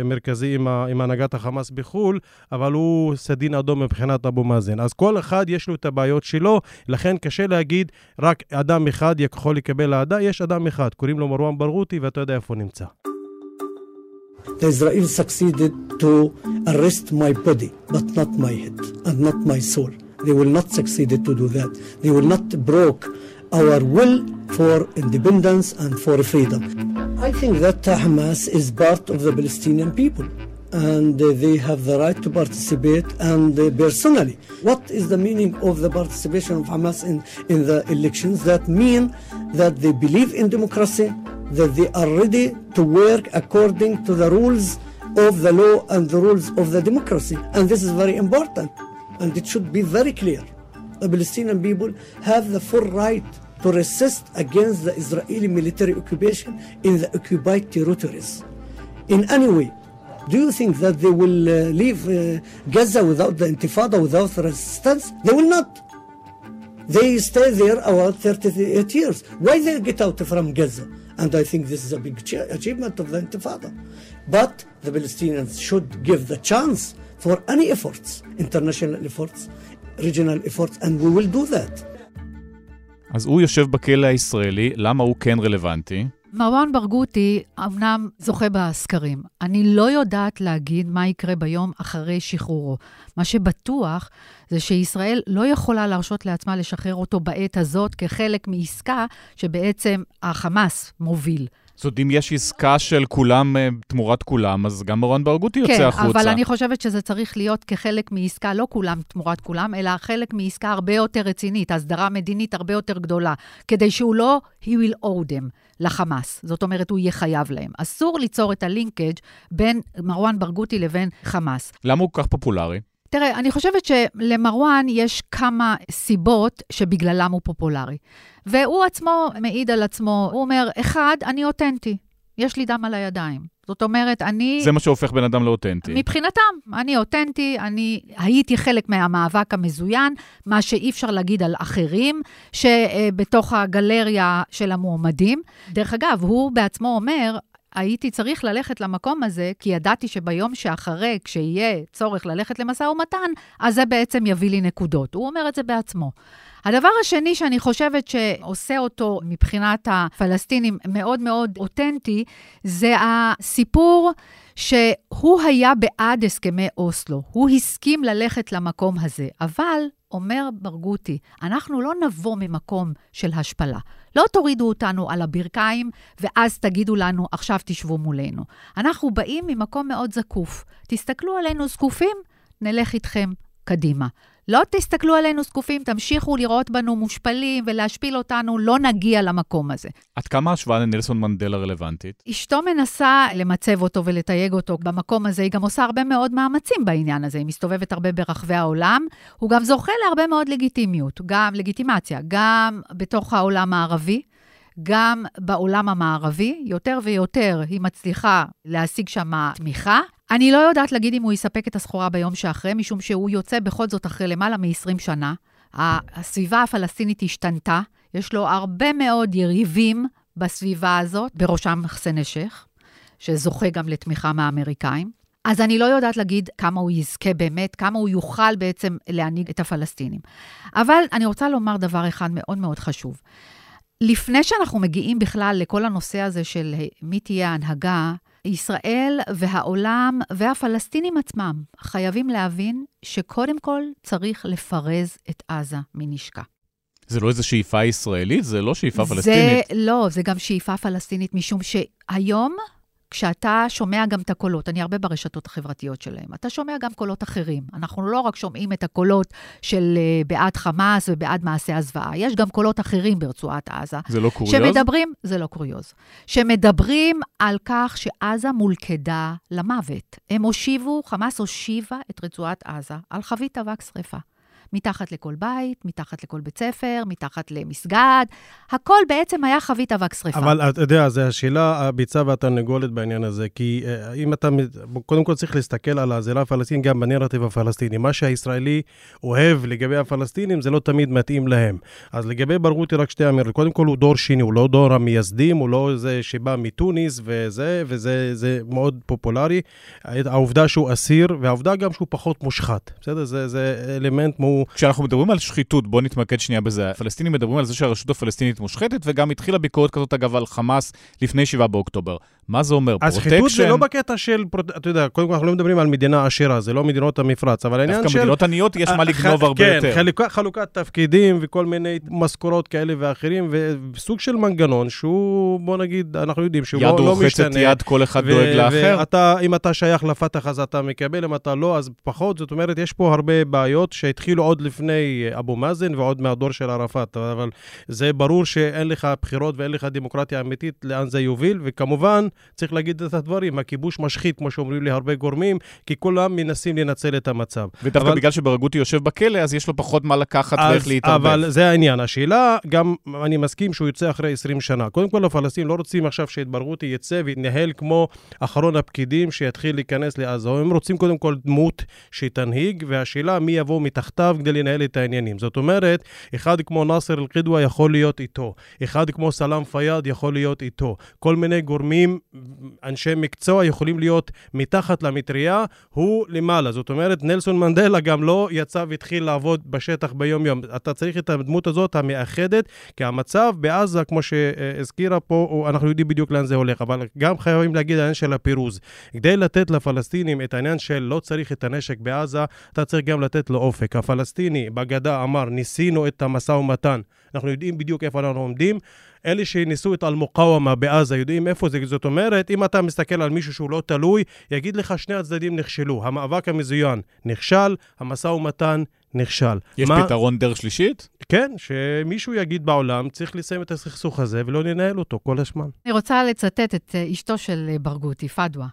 מרכזי עם, עם הנהגת החמאס בחו"ל, אבל הוא סדין אדום מבחינת אבו מאזן. אז כל אחד יש לו את הבעיות שלו, לכן קשה להגיד רק אדם אחד יכול לקבל אהדה, יש אדם אחד, קוראים לו מרואן ברגותי, ואתה יודע איפה הוא נמצא. The Israel succeeded to arrest my body, but not my head and not my soul. They will not succeed to do that. They will not broke our will for independence and for freedom. I think that Hamas is part of the Palestinian people and they have the right to participate and personally what is the meaning of the participation of Hamas in, in the elections that mean that they believe in democracy that they are ready to work according to the rules of the law and the rules of the democracy. And this is very important. And it should be very clear. The Palestinian people have the full right to resist against the Israeli military occupation in the occupied territories. In any way, do you think that they will uh, leave uh, Gaza without the intifada, without resistance? They will not. They stay there about 38 years. Why they get out from Gaza? And I think this is a big achievement of the Intifada. But the Palestinians should give the chance for any efforts, international efforts, regional efforts, and we will do that. אז הוא יושב בכלא הישראלי, למה הוא כן רלוונטי? מרואן ברגותי אמנם זוכה בסקרים. אני לא יודעת להגיד מה יקרה ביום אחרי שחרורו. מה שבטוח זה שישראל לא יכולה להרשות לעצמה לשחרר אותו בעת הזאת כחלק מעסקה שבעצם החמאס מוביל. זאת אומרת, אם יש עסקה של כולם אה, תמורת כולם, אז גם מרואן ברגותי יוצא כן, החוצה. כן, אבל אני חושבת שזה צריך להיות כחלק מעסקה, לא כולם תמורת כולם, אלא חלק מעסקה הרבה יותר רצינית, הסדרה מדינית הרבה יותר גדולה, כדי שהוא לא, he will owe them. לחמאס. זאת אומרת, הוא יהיה חייב להם. אסור ליצור את הלינקג' בין מרואן ברגותי לבין חמאס. למה הוא כל כך פופולרי? תראה, אני חושבת שלמרואן יש כמה סיבות שבגללם הוא פופולרי. והוא עצמו מעיד על עצמו, הוא אומר, אחד, אני אותנטי, יש לי דם על הידיים. זאת אומרת, אני... זה מה שהופך בן אדם לאותנטי. מבחינתם, אני אותנטי, אני הייתי חלק מהמאבק המזוין, מה שאי אפשר להגיד על אחרים, שבתוך הגלריה של המועמדים. דרך אגב, הוא בעצמו אומר, הייתי צריך ללכת למקום הזה, כי ידעתי שביום שאחרי, כשיהיה צורך ללכת למשא ומתן, אז זה בעצם יביא לי נקודות. הוא אומר את זה בעצמו. הדבר השני שאני חושבת שעושה אותו מבחינת הפלסטינים מאוד מאוד אותנטי, זה הסיפור שהוא היה בעד הסכמי אוסלו. הוא הסכים ללכת למקום הזה, אבל אומר ברגותי, אנחנו לא נבוא ממקום של השפלה. לא תורידו אותנו על הברכיים, ואז תגידו לנו, עכשיו תשבו מולנו. אנחנו באים ממקום מאוד זקוף. תסתכלו עלינו זקופים, נלך איתכם קדימה. לא תסתכלו עלינו זקופים, תמשיכו לראות בנו מושפלים ולהשפיל אותנו, לא נגיע למקום הזה. עד כמה ההשוואה לנלסון מנדלה רלוונטית? אשתו מנסה למצב אותו ולתייג אותו במקום הזה, היא גם עושה הרבה מאוד מאמצים בעניין הזה, היא מסתובבת הרבה ברחבי העולם, הוא גם זוכה להרבה מאוד לגיטימיות, גם לגיטימציה, גם בתוך העולם הערבי. גם בעולם המערבי, יותר ויותר היא מצליחה להשיג שם תמיכה. אני לא יודעת להגיד אם הוא יספק את הסחורה ביום שאחרי, משום שהוא יוצא בכל זאת אחרי למעלה מ-20 שנה. הסביבה הפלסטינית השתנתה, יש לו הרבה מאוד יריבים בסביבה הזאת, בראשם מחסן א-שייח, שזוכה גם לתמיכה מהאמריקאים. אז אני לא יודעת להגיד כמה הוא יזכה באמת, כמה הוא יוכל בעצם להנהיג את הפלסטינים. אבל אני רוצה לומר דבר אחד מאוד מאוד חשוב. לפני שאנחנו מגיעים בכלל לכל הנושא הזה של מי תהיה ההנהגה, ישראל והעולם והפלסטינים עצמם חייבים להבין שקודם כל צריך לפרז את עזה מנשקה. זה לא איזו שאיפה ישראלית? זה לא שאיפה פלסטינית? זה לא, זה גם שאיפה פלסטינית, משום שהיום כשאתה שומע גם את הקולות, אני הרבה ברשתות החברתיות שלהם, אתה שומע גם קולות אחרים. אנחנו לא רק שומעים את הקולות של uh, בעד חמאס ובעד מעשי הזוועה, יש גם קולות אחרים ברצועת עזה. זה לא קוריוז? שמדברים, זה לא קוריוז. שמדברים על כך שעזה מולכדה למוות. הם הושיבו, חמאס הושיבה את רצועת עזה על חבית אבק שרפה. מתחת לכל בית, מתחת לכל בית ספר, מתחת למסגד. הכל בעצם היה חבית אבק שרפה. אבל אתה יודע, זו השאלה, הביצה והתרנגולת בעניין הזה. כי אה, אם אתה, קודם כל צריך להסתכל על הזירה הפלסטינית גם בנרטיב הפלסטיני. מה שהישראלי אוהב לגבי הפלסטינים, זה לא תמיד מתאים להם. אז לגבי ברגותי, רק שתי אמירות. קודם כל, הוא דור שני, הוא לא דור המייסדים, הוא לא זה שבא מתוניס וזה, וזה מאוד פופולרי. העובדה שהוא אסיר, והעובדה גם שהוא פחות מושחת. בסדר? זה, זה אלמנט כשאנחנו מדברים על שחיתות, בואו נתמקד שנייה בזה. הפלסטינים מדברים על זה שהרשות הפלסטינית מושחתת, וגם התחילה ביקורת כזאת, אגב, על חמאס לפני 7 באוקטובר. מה זה אומר? אז פרוטקשן? שחיתות זה לא בקטע של, אתה יודע, קודם כל אנחנו לא מדברים על מדינה עשירה, זה לא מדינות המפרץ, אבל העניין של... דווקא מדינות עניות יש מה לגנוב הרבה כן, יותר. כן, חלוקת, חלוקת תפקידים וכל מיני משכורות כאלה ואחרים, וסוג של מנגנון שהוא, בוא נגיד, אנחנו יודעים שהוא לא, לא משתנה. יד רוחצת יד, כל אחד דואג לאחר. ואתה, אם אתה שייך לפת"ח אז אתה מקבל, אם אתה לא, אז פחות. זאת אומרת, יש פה הרבה בעיות שהתחילו עוד לפני אבו מאזן ועוד מהדור של ערפאת, אבל זה ברור שאין לך בחירות ואין לך דמוקרטיה אמיתית לאן זה יוביל, וכמובן, צריך להגיד את הדברים, הכיבוש משחית, כמו שאומרים לי הרבה גורמים, כי כולם מנסים לנצל את המצב. ודווקא אבל... בגלל שברגותי יושב בכלא, אז יש לו פחות מה לקחת אז, ואיך להתערבב. אבל זה העניין. השאלה, גם אני מסכים שהוא יוצא אחרי 20 שנה. קודם כל, הפלסטינים לא רוצים עכשיו שאת ברגותי יצא ויתנהל כמו אחרון הפקידים שיתחיל להיכנס לעזה. הם רוצים קודם כל דמות שתנהיג, והשאלה מי יבוא מתחתיו כדי לנהל את העניינים. זאת אומרת, אחד כמו נאסר אל-קדווה יכול להיות איתו, אחד כמו סלאם פיאד יכול להיות איתו. כל מיני גורמים, אנשי מקצוע יכולים להיות מתחת למטריה, הוא למעלה. זאת אומרת, נלסון מנדלה גם לא יצא והתחיל לעבוד בשטח ביום-יום. אתה צריך את הדמות הזאת המאחדת, כי המצב בעזה, כמו שהזכירה פה, אנחנו יודעים בדיוק לאן זה הולך, אבל גם חייבים להגיד העניין של הפירוז. כדי לתת לפלסטינים את העניין של לא צריך את הנשק בעזה, אתה צריך גם לתת לו אופק. הפלסטיני בגדה אמר, ניסינו את המשא ומתן, אנחנו יודעים בדיוק איפה אנחנו עומדים. אלה שניסו את אל-מוקאומה בעזה יודעים איפה זה. זאת אומרת, אם אתה מסתכל על מישהו שהוא לא תלוי, יגיד לך שני הצדדים נכשלו. המאבק המזוין נכשל, המשא ומתן נכשל. יש מה... פתרון דרך שלישית? כן, שמישהו יגיד בעולם, צריך לסיים את הסכסוך הזה ולא לנהל אותו כל הזמן. אני רוצה לצטט את אשתו של ברגותי, פדווה.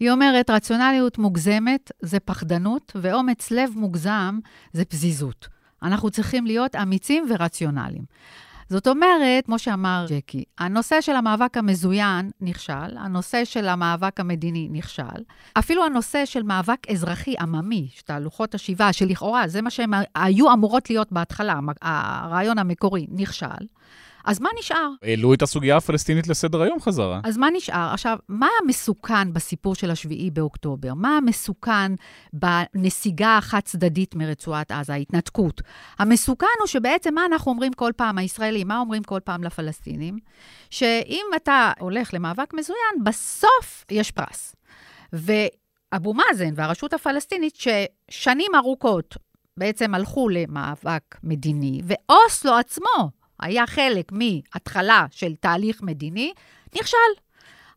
היא אומרת, רציונליות מוגזמת זה פחדנות, ואומץ לב מוגזם זה פזיזות. אנחנו צריכים להיות אמיצים ורציונליים. זאת אומרת, כמו שאמר ג'קי, הנושא של המאבק המזוין נכשל, הנושא של המאבק המדיני נכשל, אפילו הנושא של מאבק אזרחי עממי, תהלוכות השיבה, שלכאורה זה מה שהן היו אמורות להיות בהתחלה, הרעיון המקורי, נכשל. אז מה נשאר? העלו את הסוגיה הפלסטינית לסדר היום חזרה. אז מה נשאר? עכשיו, מה המסוכן בסיפור של השביעי באוקטובר? מה המסוכן בנסיגה החד-צדדית מרצועת עזה, ההתנתקות? המסוכן הוא שבעצם מה אנחנו אומרים כל פעם, הישראלים, מה אומרים כל פעם לפלסטינים? שאם אתה הולך למאבק מזוין, בסוף יש פרס. ואבו מאזן והרשות הפלסטינית, ששנים ארוכות בעצם הלכו למאבק מדיני, ואוסלו עצמו, היה חלק מהתחלה של תהליך מדיני, נכשל.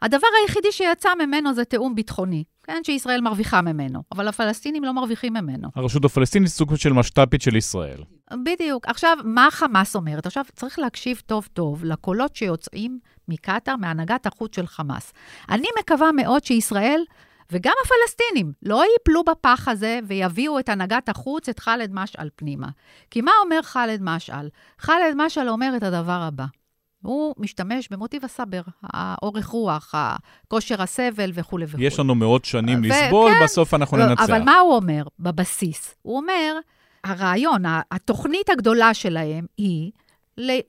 הדבר היחידי שיצא ממנו זה תיאום ביטחוני. כן, שישראל מרוויחה ממנו, אבל הפלסטינים לא מרוויחים ממנו. הרשות הפלסטינית סוג של משת"פית של ישראל. בדיוק. עכשיו, מה חמאס אומרת? עכשיו, צריך להקשיב טוב-טוב לקולות שיוצאים מקטאר, מהנהגת החוץ של חמאס. אני מקווה מאוד שישראל וגם הפלסטינים לא ייפלו בפח הזה ויביאו את הנהגת החוץ, את ח'אלד משעל פנימה. כי מה אומר ח'אלד משעל? ח'אלד משעל אומר את הדבר הבא. הוא משתמש במוטיב הסבר, האורך רוח, כושר הסבל וכולי וכולי. יש לנו מאות שנים לסבול, כן, בסוף אנחנו ננצח. אבל מה הוא אומר בבסיס? הוא אומר, הרעיון, התוכנית הגדולה שלהם היא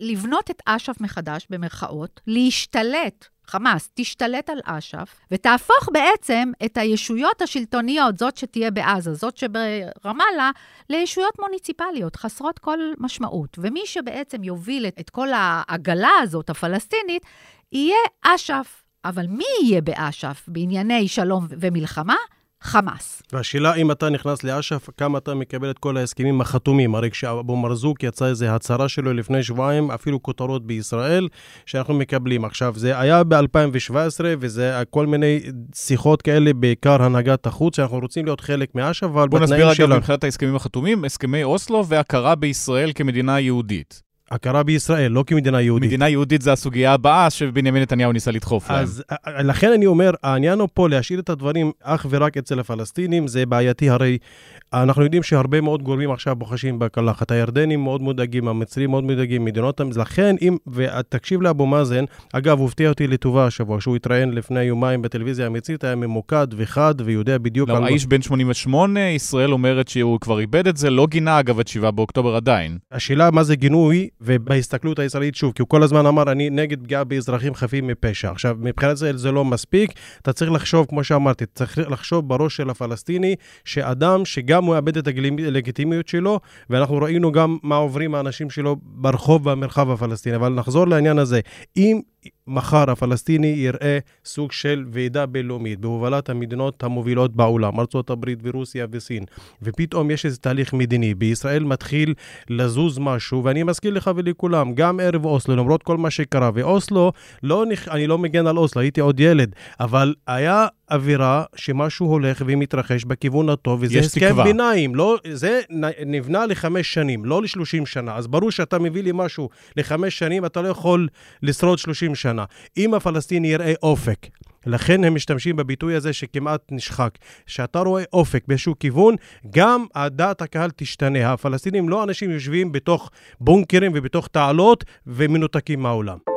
לבנות את אש"ף מחדש, במרכאות, להשתלט חמאס תשתלט על אש"ף ותהפוך בעצם את הישויות השלטוניות, זאת שתהיה בעזה, זאת שברמאללה, לישויות מוניציפליות, חסרות כל משמעות. ומי שבעצם יוביל את כל העגלה הזאת, הפלסטינית, יהיה אש"ף. אבל מי יהיה באש"ף בענייני שלום ומלחמה? חמאס. והשאלה, אם אתה נכנס לאש"ף, כמה אתה מקבל את כל ההסכמים החתומים? הרי כשאבו מרזוק יצא איזו הצהרה שלו לפני שבועיים, אפילו כותרות בישראל, שאנחנו מקבלים. עכשיו, זה היה ב-2017, וזה כל מיני שיחות כאלה, בעיקר הנהגת החוץ, שאנחנו רוצים להיות חלק מאש"ף, אבל בתנאים שלנו... בוא נסביר רגע מבחינת ההסכמים החתומים, הסכמי אוסלו והכרה בישראל כמדינה יהודית. הכרה בישראל, לא כמדינה יהודית. מדינה יהודית זה הסוגיה הבאה שבנימין נתניהו ניסה לדחוף להם. אז לכן אני אומר, העניין הוא פה להשאיר את הדברים אך ורק אצל הפלסטינים, זה בעייתי. הרי אנחנו יודעים שהרבה מאוד גורמים עכשיו בוחשים בקלחת. הירדנים מאוד מודאגים, המצרים מאוד מודאגים, מדינות... לכן, אם... ותקשיב לאבו מאזן, אגב, הוא הפתיע אותי לטובה השבוע, שהוא התראיין לפני יומיים בטלוויזיה המצרית, היה ממוקד וחד ויודע בדיוק לא. האיש בן 88, ישראל אומרת שהוא כבר איבד את זה, לא גינה אגב את 7 באוקטובר עדיין. השאלה מה זה גינוי, ובהסתכלות הישראלית, שוב, כי הוא כל הזמן אמר, אני נגד פגיעה באזרחים חפים מפשע. עכשיו, מבחינת זה זה לא מספיק, אתה צריך לחשוב, כמו שאמרתי, צריך לחשוב בראש של הפלסטיני, שאדם שגם הוא מאבד את הלגיטימיות שלו, ואנחנו ראינו גם מה עוברים האנשים שלו ברחוב במרחב הפלסטיני. אבל נחזור לעניין הזה. אם מחר הפלסטיני יראה סוג של ועידה בינלאומית בהובלת המדינות המובילות בעולם, ארה"ב ורוסיה וסין, ופתאום יש איזה תהליך מדיני, בישראל מתחיל לזוז משהו, ואני מזכיר לך ולכולם, גם ערב אוסלו, למרות כל מה שקרה, ואוסלו, לא, אני לא מגן על אוסלו, הייתי עוד ילד, אבל היה אווירה שמשהו הולך ומתרחש בכיוון הטוב, וזה הסכם תקווה. ביניים, לא, זה נבנה לחמש שנים, לא לשלושים שנה. אז ברור שאתה מביא לי משהו לחמש שנים, אתה לא יכול לשרוד שלושים שנה. אם הפלסטיני יראה אופק, לכן הם משתמשים בביטוי הזה שכמעט נשחק. כשאתה רואה אופק באיזשהו כיוון, גם דעת הקהל תשתנה. הפלסטינים לא אנשים יושבים בתוך בונקרים ובתוך תעלות ומנותקים מהעולם.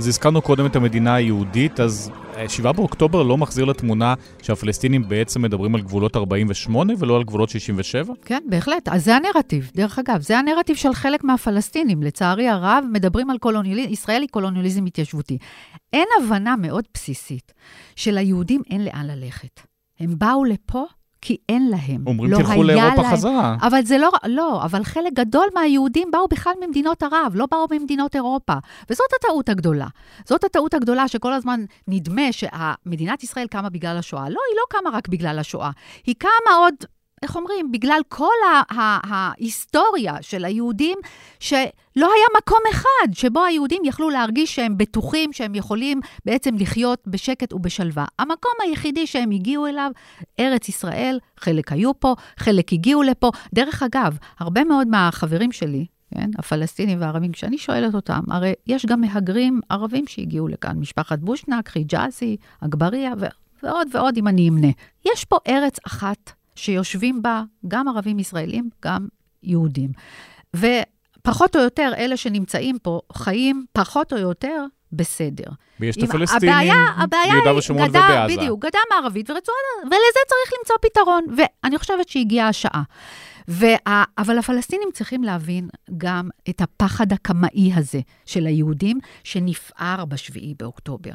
אז הזכרנו קודם את המדינה היהודית, אז 7 אה, באוקטובר לא מחזיר לתמונה שהפלסטינים בעצם מדברים על גבולות 48 ולא על גבולות 67? כן, בהחלט. אז זה הנרטיב. דרך אגב, זה הנרטיב של חלק מהפלסטינים. לצערי הרב, מדברים על קולוניאליזם, ישראל היא קולוניאליזם התיישבותי. אין הבנה מאוד בסיסית שליהודים אין לאן ללכת. הם באו לפה כי אין להם. אומרים לא תלכו לאירופה להם, חזרה. אבל זה לא, לא, אבל חלק גדול מהיהודים באו בכלל ממדינות ערב, לא באו ממדינות אירופה. וזאת הטעות הגדולה. זאת הטעות הגדולה שכל הזמן נדמה שמדינת ישראל קמה בגלל השואה. לא, היא לא קמה רק בגלל השואה. היא קמה עוד איך אומרים, בגלל כל ההיסטוריה של היהודים, שלא היה מקום אחד שבו היהודים יכלו להרגיש שהם בטוחים, שהם יכולים בעצם לחיות בשקט ובשלווה. המקום היחידי שהם הגיעו אליו, ארץ ישראל, חלק היו פה, חלק הגיעו לפה. דרך אגב, הרבה מאוד מהחברים שלי, כן, הפלסטינים והערבים, כשאני שואלת אותם, הרי יש גם מהגרים ערבים שהגיעו לכאן, משפחת בושנק, חיג'אזי, אגבריה ועוד ועוד, אם אני אמנה. יש פה ארץ אחת שיושבים בה גם ערבים ישראלים, גם יהודים. ופחות או יותר, אלה שנמצאים פה חיים פחות או יותר בסדר. ויש את הפלסטינים ביהודה ושומרון ובעזה. בדיוק, גדה מערבית ורצועת, ולזה צריך למצוא פתרון, ואני חושבת שהגיעה השעה. וה... אבל הפלסטינים צריכים להבין גם את הפחד הקמאי הזה של היהודים, שנפער בשביעי באוקטובר.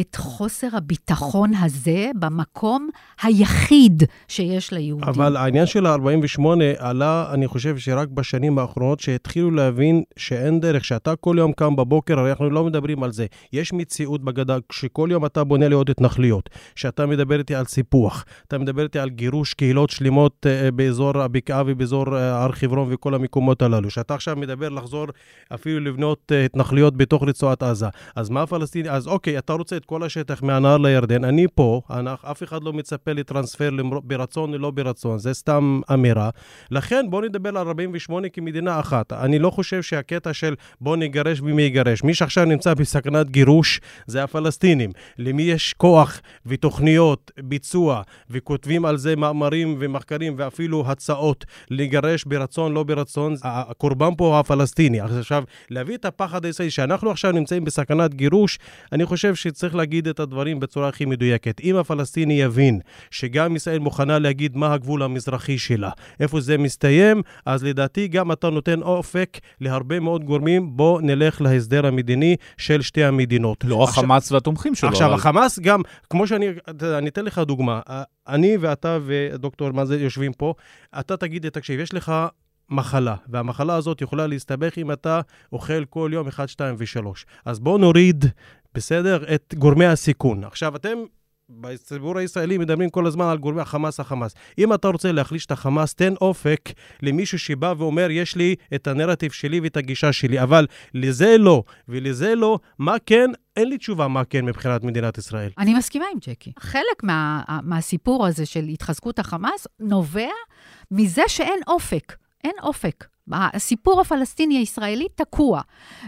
את חוסר הביטחון הזה במקום היחיד שיש ליהודים. אבל העניין של ה-48 עלה, אני חושב שרק בשנים האחרונות, שהתחילו להבין שאין דרך, שאתה כל יום קם בבוקר, הרי אנחנו לא מדברים על זה. יש מציאות בגדה, שכל יום אתה בונה לי עוד התנחלויות, שאתה מדבר איתי על סיפוח, אתה מדבר איתי על גירוש קהילות שלמות uh, באזור הבקעה באזור אה, הר חברון וכל המקומות הללו. שאתה עכשיו מדבר לחזור אפילו לבנות אה, התנחלויות בתוך רצועת עזה. אז מה הפלסטיני? אז אוקיי, אתה רוצה את כל השטח מהנהר לירדן, אני פה, אף אחד לא מצפה לטרנספר ברצון או לא ברצון, זה סתם אמירה. לכן בואו נדבר על 48 כמדינה אחת. אני לא חושב שהקטע של בואו נגרש ומי יגרש. מי שעכשיו נמצא בסכנת גירוש זה הפלסטינים. למי יש כוח ותוכניות ביצוע וכותבים על זה מאמרים ומחקרים ואפילו הצעות לגרש ברצון, לא ברצון, הקורבן פה הוא הפלסטיני. עכשיו, להביא את הפחד הישראלי, שאנחנו עכשיו נמצאים בסכנת גירוש, אני חושב שצריך להגיד את הדברים בצורה הכי מדויקת. אם הפלסטיני יבין שגם ישראל מוכנה להגיד מה הגבול המזרחי שלה, איפה זה מסתיים, אז לדעתי גם אתה נותן אופק להרבה מאוד גורמים, בוא נלך להסדר המדיני של שתי המדינות. לא עכשיו, החמאס והתומכים שלו. עכשיו, אבל... החמאס גם, כמו שאני, אני אתן לך דוגמה. אני ואתה ודוקטור מה זה יושבים פה, אתה תגיד לי, תקשיב, יש לך מחלה, והמחלה הזאת יכולה להסתבך אם אתה אוכל כל יום 1, 2 ו-3. אז בואו נוריד, בסדר, את גורמי הסיכון. עכשיו, אתם בציבור הישראלי מדברים כל הזמן על גורמי החמאס, החמאס. אם אתה רוצה להחליש את החמאס, תן אופק למישהו שבא ואומר, יש לי את הנרטיב שלי ואת הגישה שלי, אבל לזה לא, ולזה לא, מה כן? אין לי תשובה מה כן מבחינת מדינת ישראל. אני מסכימה עם ג'קי. חלק מה, מהסיפור הזה של התחזקות החמאס נובע מזה שאין אופק. אין אופק. הסיפור הפלסטיני הישראלי תקוע.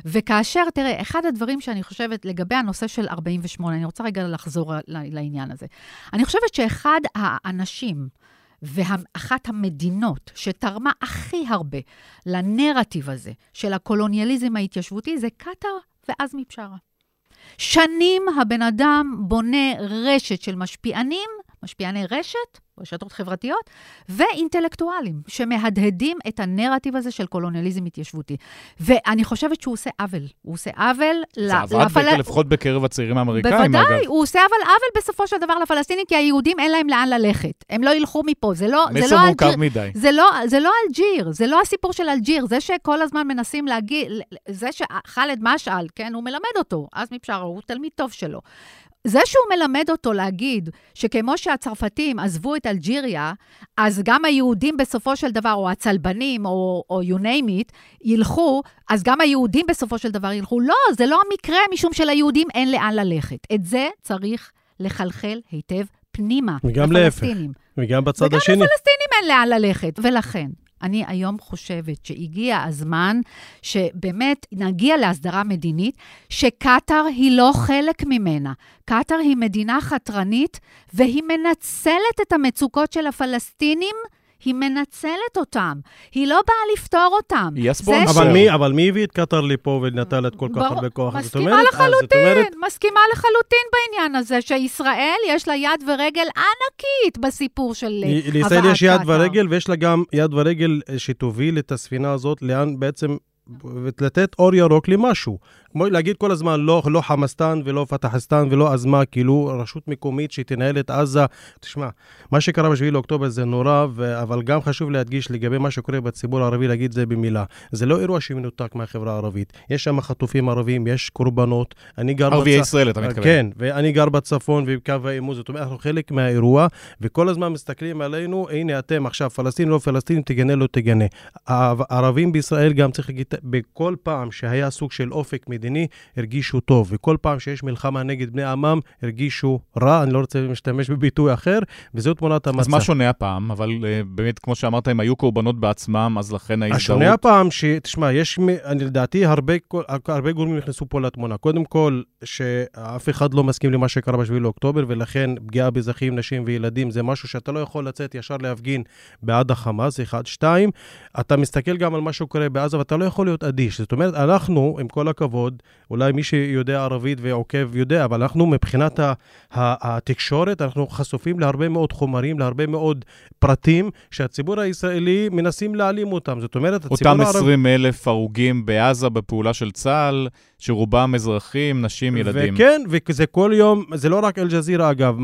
וכאשר, תראה, אחד הדברים שאני חושבת לגבי הנושא של 48, אני רוצה רגע לחזור לעניין הזה. אני חושבת שאחד האנשים ואחת המדינות שתרמה הכי הרבה לנרטיב הזה של הקולוניאליזם ההתיישבותי זה קטאר ועזמי בשארה. שנים הבן אדם בונה רשת של משפיענים, משפיעני רשת, רשתות חברתיות, ואינטלקטואלים, שמהדהדים את הנרטיב הזה של קולוניאליזם התיישבותי. ואני חושבת שהוא עושה עוול. הוא עושה עוול לפלסטינים. זה עבד לפל... לפחות בקרב הצעירים האמריקאים, אגב. בוודאי, הוא עושה אבל עוול בסופו של דבר לפלסטינים, כי היהודים אין להם לאן ללכת. הם לא ילכו מפה. זה לא... מסר לא מורכב מדי. זה לא, זה לא אלג'יר, זה לא הסיפור של אלג'יר. זה שכל הזמן מנסים להגיד, זה שח'אלד משעל, כן, הוא מלמד אותו, אז מבשרה, הוא תלמיד טוב שלו. זה שהוא מלמד אותו להגיד שכמו שהצרפתים עזבו את אלג'יריה, אז גם היהודים בסופו של דבר, או הצלבנים, או, או you name it, ילכו, אז גם היהודים בסופו של דבר ילכו. לא, זה לא המקרה, משום ליהודים אין לאן ללכת. את זה צריך לחלחל היטב פנימה. וגם להפך. וגם בצד השני. וגם לפלסטינים אין לאן ללכת. ולכן, אני היום חושבת שהגיע הזמן שבאמת נגיע להסדרה מדינית, שקטאר היא לא חלק ממנה. קטאר היא מדינה חתרנית, והיא מנצלת את המצוקות של הפלסטינים היא מנצלת אותם. היא לא באה לפתור אותם. היא הספונסר. אבל, מי, אבל מי הביא את קטר לפה ונטל את כל כך הרבה כוח? מסכימה אומרת, לחלוטין, אומרת... מסכימה לחלוטין בעניין הזה, שישראל יש לה יד ורגל ענקית בסיפור של הבאת קטר. לישראל יש יד ורגל, ויש לה גם יד ורגל שתוביל את הספינה הזאת לאן בעצם ולתת אור ירוק למשהו. כמו להגיד כל הזמן, לא, לא חמאסטן ולא פתחסטן ולא אז מה, כאילו רשות מקומית שתנהל את עזה. תשמע, מה שקרה ב-7 לאוקטובר זה נורא, ו... אבל גם חשוב להדגיש לגבי מה שקורה בציבור הערבי, להגיד זה במילה. זה לא אירוע שמנותק מהחברה הערבית. יש שם חטופים ערבים, יש קורבנות. אני גר... ערביי בצ... ישראל, אתה מתכוון. כן, ואני גר בצפון ובקו העימות, זאת אומרת, אנחנו חלק מהאירוע, וכל הזמן מסתכלים עלינו, הנה אתם עכשיו, פלסטין, לא פלסטין, תגנה, לא תגנה. הערבים בישראל גם צריך להגיד, בכל פעם שהיה סוג של אופק מדיני, הרגישו טוב, וכל פעם שיש מלחמה נגד בני עמם, הרגישו רע, אני לא רוצה להשתמש בביטוי אחר, וזו תמונת המצב. אז מה שונה הפעם? אבל uh, באמת, כמו שאמרת, הם היו קורבנות בעצמם, אז לכן ההזדהות... השונה הפעם, ש... תשמע, יש, אני לדעתי, הרבה, הרבה גורמים נכנסו פה לתמונה. קודם כל, שאף אחד לא מסכים למה שקרה ב-7 לאוקטובר, ולכן פגיעה באזרחים, נשים וילדים זה משהו שאתה לא יכול לצאת ישר להפגין בעד החמאס, אחד. שתיים, אתה מסתכל גם על מה שקורה בעזה, ואתה לא יכול להיות אדיש. זאת אומרת, אנחנו, עם כל הכבוד, אולי מי שיודע ערבית ועוקב יודע, אבל אנחנו מבחינת התקשורת, אנחנו חשופים להרבה מאוד חומרים, להרבה מאוד פרטים, שהציבור הישראלי מנסים להעלים אותם. זאת אומרת, הציבור הערבי... אותם 20 אלף הרוגים בעזה בפעולה של צה"ל, שרובם אזרחים, נשים, ילדים. וכן, וזה כל יום, זה לא רק אל-ג'זירה אגב,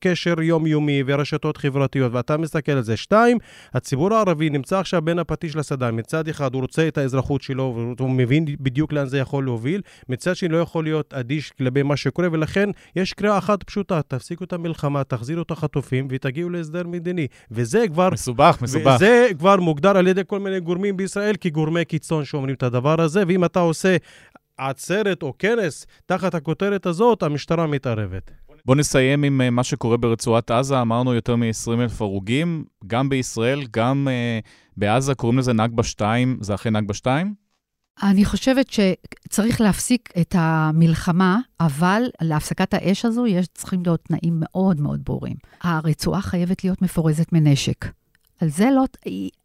קשר יומיומי ורשתות חברתיות, ואתה מסתכל על זה. שתיים, הציבור הערבי נמצא עכשיו בין הפטיש לסדן. מצד אחד, הוא רוצה את האזרחות שלו, והוא מבין בדיוק לאן זה יכול להוביל. מצד שני, לא יכול להיות אדיש כלפי מה שקורה, ולכן יש קריאה אחת פשוטה, תפסיקו את המלחמה, תחזירו את החטופים ותגיעו להסדר מדיני. וזה כבר... מסובך, מסובך. וזה כבר מוגדר על ידי כל מיני גורמים בישראל כגורמי קיצון שאומרים את הדבר הזה, ואם אתה עושה עצרת או כנס תחת הכותרת הזאת, המשטרה מתערבת. בואו נסיים עם uh, מה שקורה ברצועת עזה. אמרנו יותר מ-20 אלף הרוגים, גם בישראל, גם uh, בעזה, קוראים לזה נגבה 2, זה אכן נגבה 2? אני חושבת שצריך להפסיק את המלחמה, אבל להפסקת האש הזו יש צריכים להיות תנאים מאוד מאוד ברורים. הרצועה חייבת להיות מפורזת מנשק. על זה לא,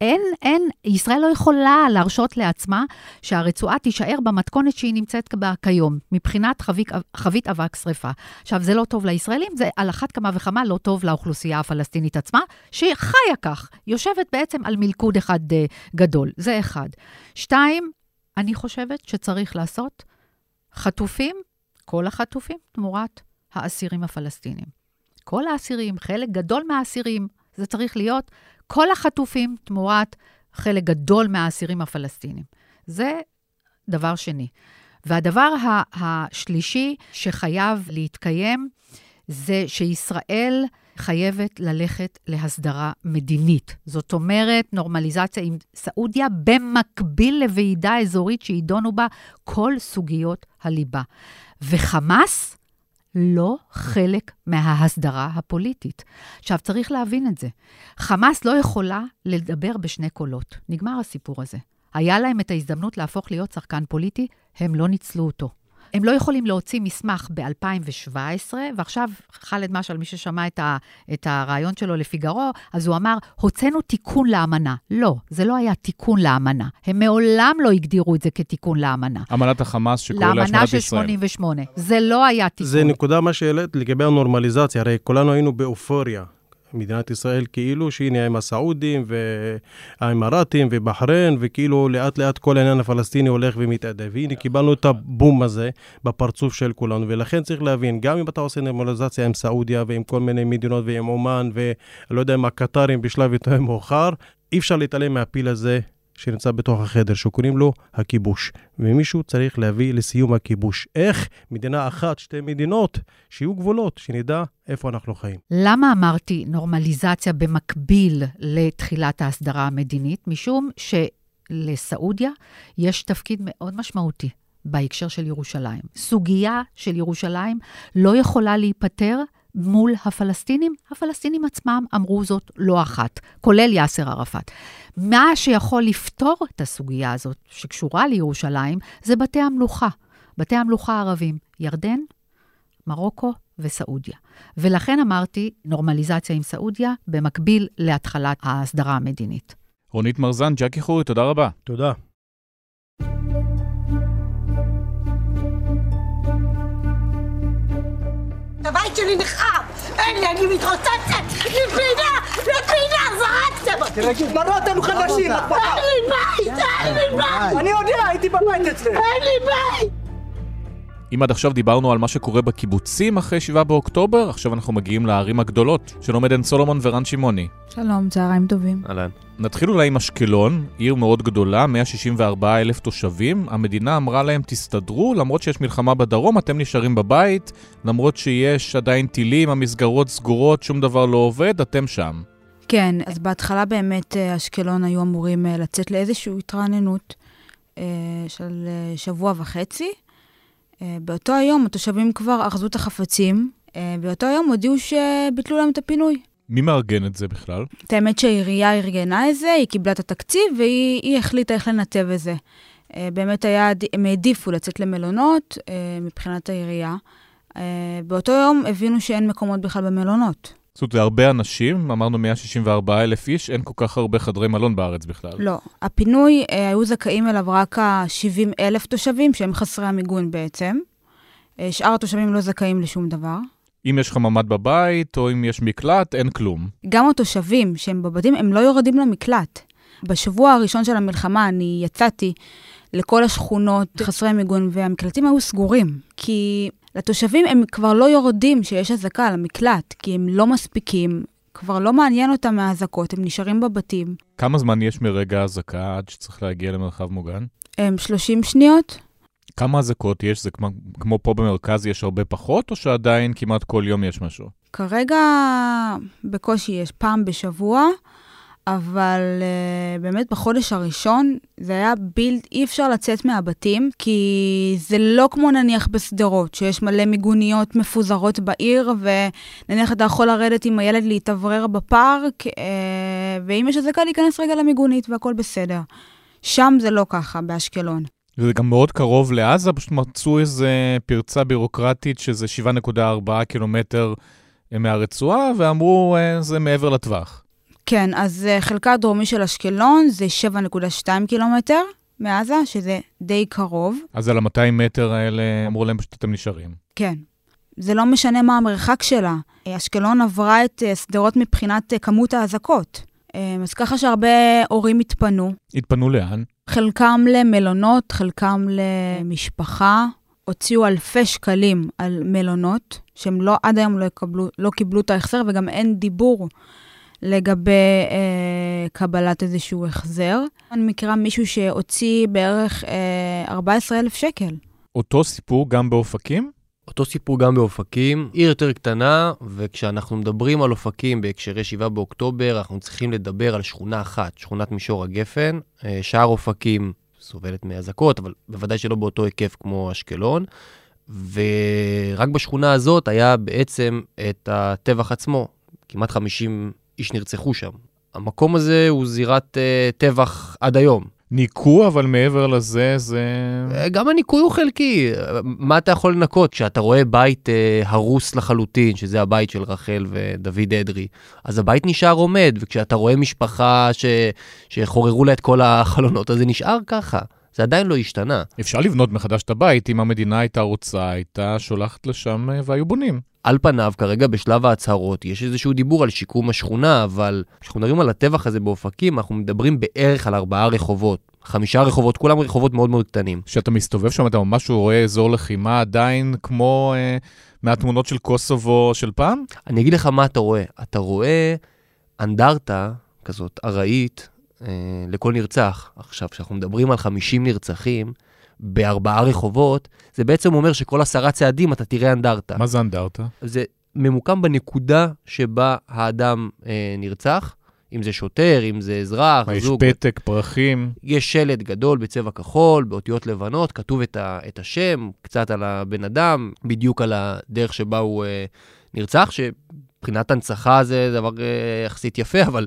אין, אין, ישראל לא יכולה להרשות לעצמה שהרצועה תישאר במתכונת שהיא נמצאת בה כיום, מבחינת חבית, חבית אבק שרפה. עכשיו, זה לא טוב לישראלים, זה על אחת כמה וכמה לא טוב לאוכלוסייה הפלסטינית עצמה, שהיא חיה כך, יושבת בעצם על מלכוד אחד uh, גדול. זה אחד. שתיים, אני חושבת שצריך לעשות חטופים, כל החטופים, תמורת האסירים הפלסטינים. כל האסירים, חלק גדול מהאסירים, זה צריך להיות כל החטופים תמורת חלק גדול מהאסירים הפלסטינים. זה דבר שני. והדבר השלישי שחייב להתקיים זה שישראל חייבת ללכת להסדרה מדינית. זאת אומרת, נורמליזציה עם סעודיה במקביל לוועידה אזורית שידונו בה כל סוגיות הליבה. וחמאס לא חלק מההסדרה הפוליטית. עכשיו, צריך להבין את זה. חמאס לא יכולה לדבר בשני קולות. נגמר הסיפור הזה. היה להם את ההזדמנות להפוך להיות שחקן פוליטי, הם לא ניצלו אותו. הם לא יכולים להוציא מסמך ב-2017, ועכשיו ח'אלד משעל, מי ששמע את, ה, את הרעיון שלו לפיגרו, אז הוא אמר, הוצאנו תיקון לאמנה. לא, זה לא היה תיקון לאמנה. הם מעולם לא הגדירו את זה כתיקון לאמנה. אמנת החמאס שקורא להשמדת ישראל. לאמנה של 88. זה לא היה תיקון. זה נקודה מה שהעלית לגבי הנורמליזציה. הרי כולנו היינו באופוריה. מדינת ישראל כאילו שהנה עם הסעודים והאמרתים ובחריין, וכאילו לאט לאט כל העניין הפלסטיני הולך ומתאדה. והנה קיבלנו את הבום הזה בפרצוף של כולנו, ולכן צריך להבין, גם אם אתה עושה נורמליזציה עם סעודיה ועם כל מיני מדינות ועם אומן ולא יודע, עם הקטרים בשלב יותר מאוחר, אי אפשר להתעלם מהפיל הזה שנמצא בתוך החדר, שקוראים לו הכיבוש. ומישהו צריך להביא לסיום הכיבוש. איך? מדינה אחת, שתי מדינות, שיהיו גבולות, שנדע איפה אנחנו חיים. למה אמרתי נורמליזציה במקביל לתחילת ההסדרה המדינית? משום שלסעודיה יש תפקיד מאוד משמעותי בהקשר של ירושלים. סוגיה של ירושלים לא יכולה להיפתר מול הפלסטינים, הפלסטינים עצמם אמרו זאת לא אחת, כולל יאסר ערפאת. מה שיכול לפתור את הסוגיה הזאת, שקשורה לירושלים, זה בתי המלוכה. בתי המלוכה הערבים, ירדן, מרוקו וסעודיה. ולכן אמרתי, נורמליזציה עם סעודיה, במקביל להתחלת ההסדרה המדינית. רונית מרזן, ג'קי חורי, תודה רבה. תודה. שלי נחרב! אין לי, אני מתרוצצת! לפינה! לפינה! זרקתם אותי! מראה אותנו חדשים! אין לי בית! אין לי בית! אני יודע, הייתי בבית אצלך! אין לי בית! אם עד עכשיו דיברנו על מה שקורה בקיבוצים אחרי 7 באוקטובר, עכשיו אנחנו מגיעים לערים הגדולות. שלום עדן סולומון ורן שמעוני. שלום, צהריים טובים. אהלן. נתחיל אולי עם אשקלון, עיר מאוד גדולה, 164 אלף תושבים. המדינה אמרה להם, תסתדרו, למרות שיש מלחמה בדרום, אתם נשארים בבית, למרות שיש עדיין טילים, המסגרות סגורות, שום דבר לא עובד, אתם שם. כן, אז בהתחלה באמת אה, אשקלון היו אמורים אה, לצאת לאיזושהי התרעננות אה, של שבוע וחצי. באותו היום התושבים כבר ארזו את החפצים, באותו יום הודיעו שביטלו להם את הפינוי. מי מארגן את זה בכלל? את האמת שהעירייה ארגנה את זה, היא קיבלה את התקציב והיא החליטה איך לנתב את זה. באמת היה, הם העדיפו לצאת למלונות מבחינת העירייה. באותו יום הבינו שאין מקומות בכלל במלונות. זאת אומרת, זה הרבה אנשים, אמרנו 164 אלף איש, אין כל כך הרבה חדרי מלון בארץ בכלל. לא. הפינוי, אה, היו זכאים אליו רק ה-70 אלף תושבים, שהם חסרי המיגון בעצם. אה, שאר התושבים לא זכאים לשום דבר. אם יש לך ממ"ד בבית, או אם יש מקלט, אין כלום. גם התושבים שהם בבתים, הם לא יורדים למקלט. בשבוע הראשון של המלחמה אני יצאתי לכל השכונות חסרי מיגון, והמקלטים היו סגורים, כי לתושבים הם כבר לא יורדים שיש אזעקה למקלט, כי הם לא מספיקים, כבר לא מעניין אותם מהאזעקות, הם נשארים בבתים. כמה זמן יש מרגע האזעקה עד שצריך להגיע למרחב מוגן? הם 30 שניות. כמה אזעקות יש? זה כמו, כמו פה במרכז יש הרבה פחות, או שעדיין כמעט כל יום יש משהו? כרגע בקושי יש פעם בשבוע, אבל uh, באמת בחודש הראשון זה היה בילד, אי אפשר לצאת מהבתים, כי זה לא כמו נניח בשדרות, שיש מלא מיגוניות מפוזרות בעיר, ונניח אתה יכול לרדת עם הילד להתאוורר בפארק, uh, ואם יש אזעקה להיכנס רגע למיגונית והכל בסדר. שם זה לא ככה, באשקלון. וזה גם מאוד קרוב לעזה, פשוט מצאו איזה פרצה בירוקרטית שזה 7.4 קילומטר מהרצועה, ואמרו, זה מעבר לטווח. כן, אז חלקה הדרומי של אשקלון זה 7.2 קילומטר מעזה, שזה די קרוב. אז על ה-200 מטר האלה אמרו להם פשוט אתם נשארים. כן. זה לא משנה מה המרחק שלה. אשקלון עברה את שדרות מבחינת כמות האזעקות. אז ככה שהרבה הורים התפנו. התפנו לאן? חלקם למלונות, חלקם למשפחה. הוציאו אלפי שקלים על מלונות, שהם לא, עד היום לא, יקבלו, לא קיבלו את ההחזר, וגם אין דיבור לגבי אה, קבלת איזשהו החזר. אני מכירה מישהו שהוציא בערך אה, 14,000 שקל. אותו סיפור גם באופקים? אותו סיפור גם באופקים, עיר יותר קטנה, וכשאנחנו מדברים על אופקים בהקשרי 7 באוקטובר, אנחנו צריכים לדבר על שכונה אחת, שכונת מישור הגפן. שער אופקים סובלת מאזעקות, אבל בוודאי שלא באותו היקף כמו אשקלון. ורק בשכונה הזאת היה בעצם את הטבח עצמו. כמעט 50 איש נרצחו שם. המקום הזה הוא זירת uh, טבח עד היום. ניקו, אבל מעבר לזה, זה... גם הניקוי הוא חלקי. מה אתה יכול לנקות? כשאתה רואה בית uh, הרוס לחלוטין, שזה הבית של רחל ודוד אדרי, אז הבית נשאר עומד, וכשאתה רואה משפחה ש... שחוררו לה את כל החלונות, אז זה נשאר ככה. זה עדיין לא השתנה. אפשר לבנות מחדש את הבית, אם המדינה הייתה רוצה, הייתה שולחת לשם והיו בונים. על פניו, כרגע בשלב ההצהרות, יש איזשהו דיבור על שיקום השכונה, אבל כשאנחנו מדברים על הטבח הזה באופקים, אנחנו מדברים בערך על ארבעה רחובות. חמישה רחובות, כולם רחובות מאוד מאוד קטנים. כשאתה מסתובב שם, אתה ממש רואה אזור לחימה עדיין כמו אה, מהתמונות של קוסובו של פעם? אני אגיד לך מה אתה רואה. אתה רואה אנדרטה כזאת ארעית אה, לכל נרצח. עכשיו, כשאנחנו מדברים על 50 נרצחים, בארבעה רחובות, זה בעצם אומר שכל עשרה צעדים אתה תראה אנדרטה. מה זה אנדרטה? זה ממוקם בנקודה שבה האדם אה, נרצח, אם זה שוטר, אם זה אזרח, יש זוג. יש פתק, פרחים. יש שלט גדול בצבע כחול, באותיות לבנות, כתוב את, ה, את השם, קצת על הבן אדם, בדיוק על הדרך שבה הוא אה, נרצח, שמבחינת הנצחה זה דבר אה, יחסית יפה, אבל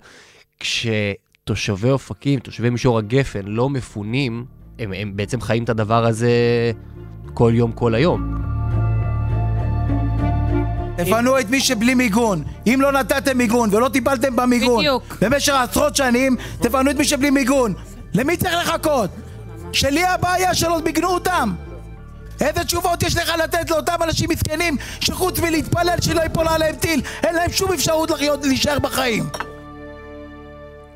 כשתושבי אופקים, תושבי מישור הגפן, לא מפונים, הם, הם בעצם חיים את הדבר הזה כל יום, כל היום. תפנו את מי שבלי מיגון. אם לא נתתם מיגון ולא טיפלתם במיגון בדיוק. במשך עשרות שנים, תפנו את מי שבלי מיגון. למי צריך לחכות? שלי הבעיה שלא מיגנו אותם? איזה תשובות יש לך לתת לאותם אנשים מסכנים שחוץ מלהתפלל שלא ייפול עליהם טיל, אין להם שום אפשרות לחיות, להישאר בחיים?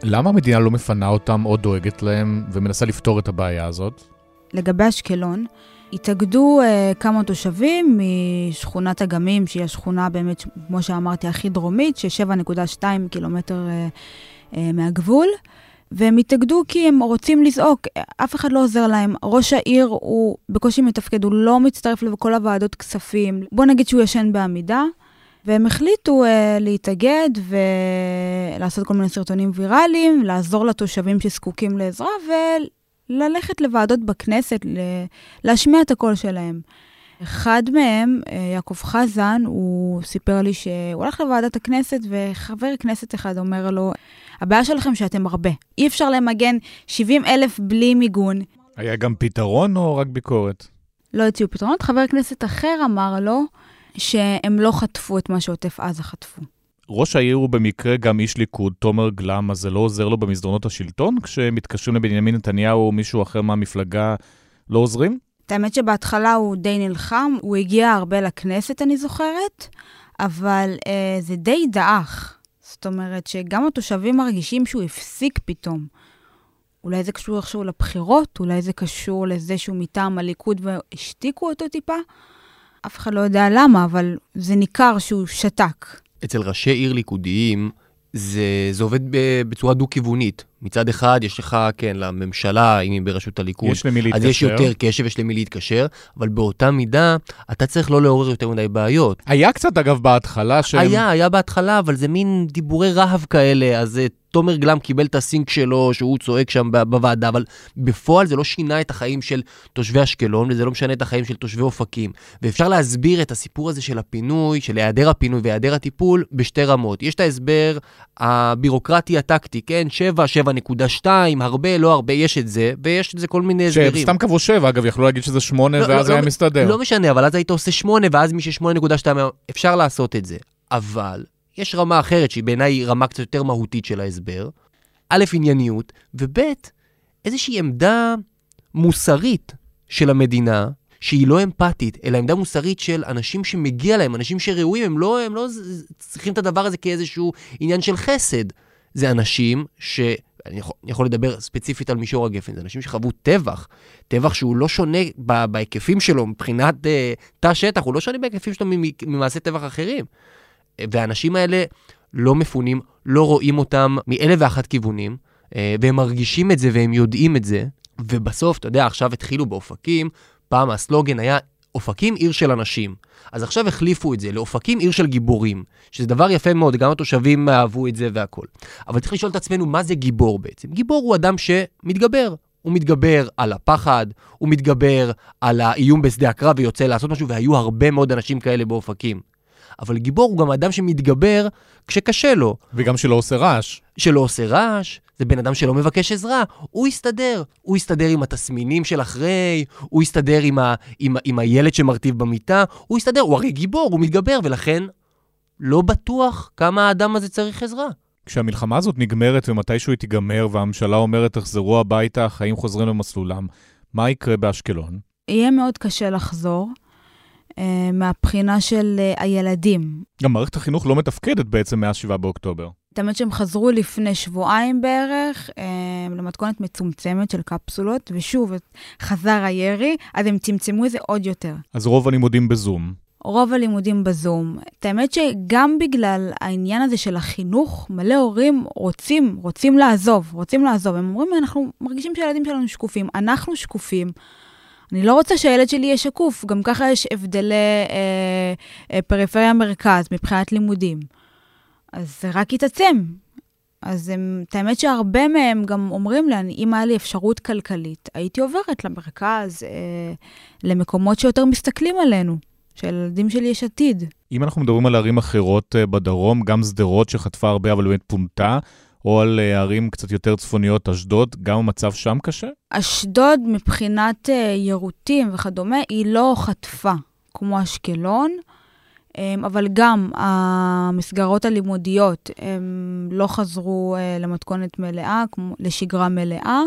למה המדינה לא מפנה אותם או דואגת להם ומנסה לפתור את הבעיה הזאת? לגבי אשקלון, התאגדו uh, כמה תושבים משכונת אגמים, שהיא השכונה באמת, כמו שאמרתי, הכי דרומית, ש-7.2 קילומטר uh, uh, מהגבול, והם התאגדו כי הם רוצים לזעוק, אף אחד לא עוזר להם. ראש העיר הוא בקושי מתפקד, הוא לא מצטרף לכל הוועדות כספים. בוא נגיד שהוא ישן בעמידה. והם החליטו uh, להתאגד ולעשות כל מיני סרטונים ויראליים, לעזור לתושבים שזקוקים לעזרה וללכת לוועדות בכנסת, להשמיע את הקול שלהם. אחד מהם, יעקב חזן, הוא סיפר לי שהוא הלך לוועדת הכנסת וחבר כנסת אחד אומר לו, הבעיה שלכם שאתם הרבה, אי אפשר למגן 70 אלף בלי מיגון. היה גם פתרון או רק ביקורת? לא הציעו פתרונות. חבר כנסת אחר אמר לו, שהם לא חטפו את מה שעוטף עזה חטפו. ראש העיר הוא במקרה גם איש ליכוד, תומר גלם, אז זה לא עוזר לו במסדרונות השלטון? כשמתקשרים לבנימין נתניהו או מישהו אחר מהמפלגה, לא עוזרים? את האמת שבהתחלה הוא די נלחם, הוא הגיע הרבה לכנסת, אני זוכרת, אבל אה, זה די דעך. זאת אומרת שגם התושבים מרגישים שהוא הפסיק פתאום. אולי זה קשור איכשהו לבחירות, אולי זה קשור לזה שהוא מטעם הליכוד והשתיקו אותו טיפה. אף אחד לא יודע למה, אבל זה ניכר שהוא שתק. אצל ראשי עיר ליכודיים זה, זה עובד בצורה דו-כיוונית. מצד אחד, יש לך, כן, לממשלה, אם היא בראשות הליכוד, יש למי להתקשר. אז יש יותר קשב, יש למי להתקשר, אבל באותה מידה, אתה צריך לא לעורר יותר מדי בעיות. היה קצת, אגב, בהתחלה שהם... היה, היה בהתחלה, אבל זה מין דיבורי רהב כאלה, אז תומר גלם קיבל את הסינק שלו, שהוא צועק שם בוועדה, אבל בפועל זה לא שינה את החיים של תושבי אשקלון, וזה לא משנה את החיים של תושבי אופקים. ואפשר להסביר את הסיפור הזה של הפינוי, של היעדר הפינוי והיעדר הטיפול, בשתי רמות. יש את ההסבר הבירוקרטי הטקטי, כן? 7, 7.2, הרבה, לא הרבה, יש את זה, ויש את זה כל מיני הסברים. סתם קבעו 7, אגב, יכלו להגיד שזה 8, לא, ואז לא, היה לא, מסתדר. לא משנה, אבל אז היית עושה 8, ואז מי ש-8.2, אפשר לעשות את זה. אבל יש רמה אחרת, שהיא בעיניי רמה קצת יותר מהותית של ההסבר. א', ענייניות, וב', איזושהי עמדה מוסרית של המדינה, שהיא לא אמפתית, אלא עמדה מוסרית של אנשים שמגיע להם, אנשים שראויים, הם לא, הם לא צריכים את הדבר הזה כאיזשהו עניין של חסד. זה אנשים ש... אני יכול, אני יכול לדבר ספציפית על מישור הגפן, זה אנשים שחוו טבח, טבח שהוא לא שונה ב, בהיקפים שלו מבחינת uh, תא שטח, הוא לא שונה בהיקפים שלו ממעשי טבח אחרים. והאנשים האלה לא מפונים, לא רואים אותם מאלף ואחת כיוונים, אה, והם מרגישים את זה והם יודעים את זה, ובסוף, אתה יודע, עכשיו התחילו באופקים, פעם הסלוגן היה אופקים עיר של אנשים. אז עכשיו החליפו את זה לאופקים עיר של גיבורים, שזה דבר יפה מאוד, גם התושבים אהבו את זה והכול. אבל צריך לשאול את עצמנו, מה זה גיבור בעצם? גיבור הוא אדם שמתגבר. הוא מתגבר על הפחד, הוא מתגבר על האיום בשדה הקרב ויוצא לעשות משהו, והיו הרבה מאוד אנשים כאלה באופקים. אבל גיבור הוא גם אדם שמתגבר כשקשה לו. וגם שלא עושה רעש. שלא עושה רעש, זה בן אדם שלא מבקש עזרה, הוא יסתדר. הוא יסתדר עם התסמינים של אחרי, הוא יסתדר עם, ה, עם, עם הילד שמרטיב במיטה, הוא יסתדר, הוא הרי גיבור, הוא מתגבר, ולכן לא בטוח כמה האדם הזה צריך עזרה. כשהמלחמה הזאת נגמרת ומתישהו היא תיגמר והממשלה אומרת תחזרו הביתה, החיים חוזרים למסלולם, מה יקרה באשקלון? יהיה מאוד קשה לחזור. אה, מהבחינה של אה, הילדים. גם מערכת החינוך לא מתפקדת בעצם מאז 7 באוקטובר. האמת שהם חזרו לפני שבועיים בערך, אה, למתכונת מצומצמת של קפסולות, ושוב, חזר הירי, אז הם צמצמו את זה עוד יותר. אז רוב הלימודים בזום. רוב הלימודים בזום. את האמת שגם בגלל העניין הזה של החינוך, מלא הורים רוצים, רוצים לעזוב, רוצים לעזוב. הם אומרים, אנחנו מרגישים שהילדים שלנו שקופים. אנחנו שקופים. אני לא רוצה שהילד שלי יהיה שקוף, גם ככה יש הבדלי אה, אה, פריפריה-מרכז מבחינת לימודים. אז זה רק יתעצם. אז הם, את האמת שהרבה מהם גם אומרים לי, אם היה לי אפשרות כלכלית, הייתי עוברת למרכז, אה, למקומות שיותר מסתכלים עלינו, שלילדים שלי יש עתיד. אם אנחנו מדברים על ערים אחרות אה, בדרום, גם שדרות שחטפה הרבה אבל באמת פונתה, או על אה, ערים קצת יותר צפוניות, אשדוד, גם המצב שם קשה? אשדוד, מבחינת אה, יירוטים וכדומה, היא לא חטפה כמו אשקלון, אמ, אבל גם המסגרות הלימודיות, הם לא חזרו אה, למתכונת מלאה, לשגרה מלאה.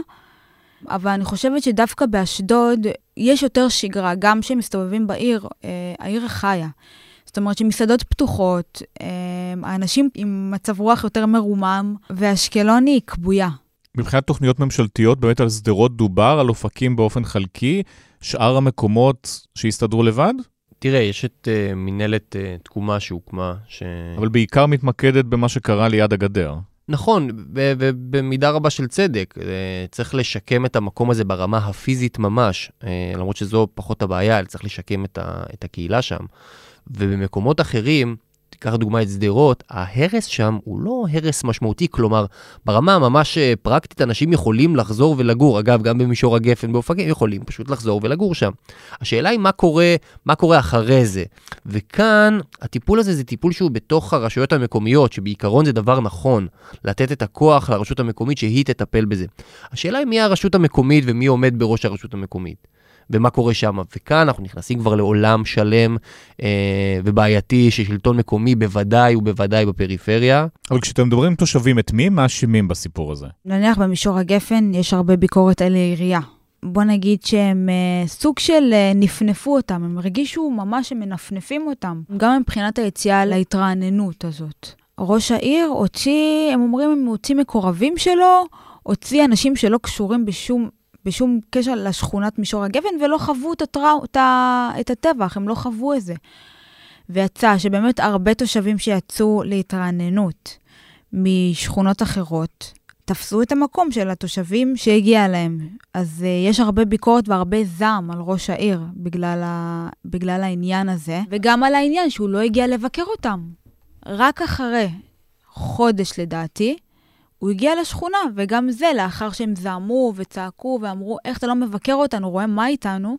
אבל אני חושבת שדווקא באשדוד יש יותר שגרה, גם כשמסתובבים בעיר, העיר חיה. זאת אומרת שמסעדות פתוחות, אמ, האנשים עם מצב רוח יותר מרומם, ואשקלון היא כבויה. מבחינת תוכניות ממשלתיות, באמת על שדרות דובר, על אופקים באופן חלקי, שאר המקומות שהסתדרו לבד? תראה, יש את uh, מנהלת uh, תקומה שהוקמה, ש... אבל בעיקר מתמקדת במה שקרה ליד הגדר. נכון, ובמידה רבה של צדק. Uh, צריך לשקם את המקום הזה ברמה הפיזית ממש, uh, למרות שזו פחות הבעיה, צריך לשקם את, ה, את הקהילה שם. ובמקומות אחרים, תיקח דוגמא את שדרות, ההרס שם הוא לא הרס משמעותי, כלומר, ברמה הממש אה, פרקטית אנשים יכולים לחזור ולגור, אגב, גם במישור הגפן באופקים יכולים פשוט לחזור ולגור שם. השאלה היא מה קורה, מה קורה אחרי זה. וכאן, הטיפול הזה זה טיפול שהוא בתוך הרשויות המקומיות, שבעיקרון זה דבר נכון, לתת את הכוח לרשות המקומית שהיא תטפל בזה. השאלה היא מי הרשות המקומית ומי עומד בראש הרשות המקומית. ומה קורה שם. וכאן אנחנו נכנסים כבר לעולם שלם אה, ובעייתי של שלטון מקומי, בוודאי ובוודאי בפריפריה. אבל כשאתם מדברים עם תושבים, את מי מאשימים בסיפור הזה? נניח במישור הגפן יש הרבה ביקורת על העירייה. בוא נגיד שהם אה, סוג של אה, נפנפו אותם, הם הרגישו ממש שהם מנפנפים אותם, גם מבחינת היציאה להתרעננות הזאת. ראש העיר הוציא, הם אומרים, הם הוציא מקורבים שלו, הוציא אנשים שלא קשורים בשום, בשום קשר לשכונת מישור הגפן ולא חוו את, הטרא, את, ה, את הטבח, הם לא חוו את זה. ויצא שבאמת הרבה תושבים שיצאו להתרעננות משכונות אחרות, תפסו את המקום של התושבים שהגיע להם. אז uh, יש הרבה ביקורת והרבה זעם על ראש העיר בגלל, ה... בגלל העניין הזה, וגם על העניין שהוא לא הגיע לבקר אותם. רק אחרי חודש לדעתי, הוא הגיע לשכונה, וגם זה לאחר שהם זעמו וצעקו ואמרו, איך אתה לא מבקר אותנו, רואה מה איתנו.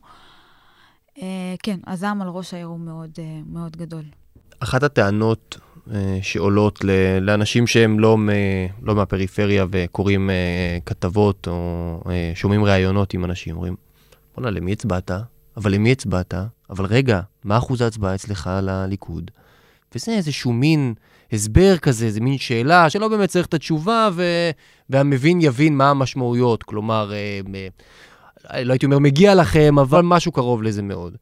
Uh, כן, הזעם על ראש העיר הוא מאוד, uh, מאוד גדול. אחת הטענות אה, שעולות לאנשים שהם לא, לא מהפריפריה וקוראים אה, כתבות או אה, שומעים ראיונות עם אנשים, אומרים, בוא'נה, למי הצבעת? אבל למי הצבעת? אבל רגע, מה אחוז ההצבעה אצלך לליכוד? וזה איזשהו מין הסבר כזה, איזה מין שאלה שלא באמת צריך את התשובה, ו... והמבין יבין מה המשמעויות. כלומר, לא הייתי אומר מגיע לכם, אבל משהו קרוב לזה מאוד.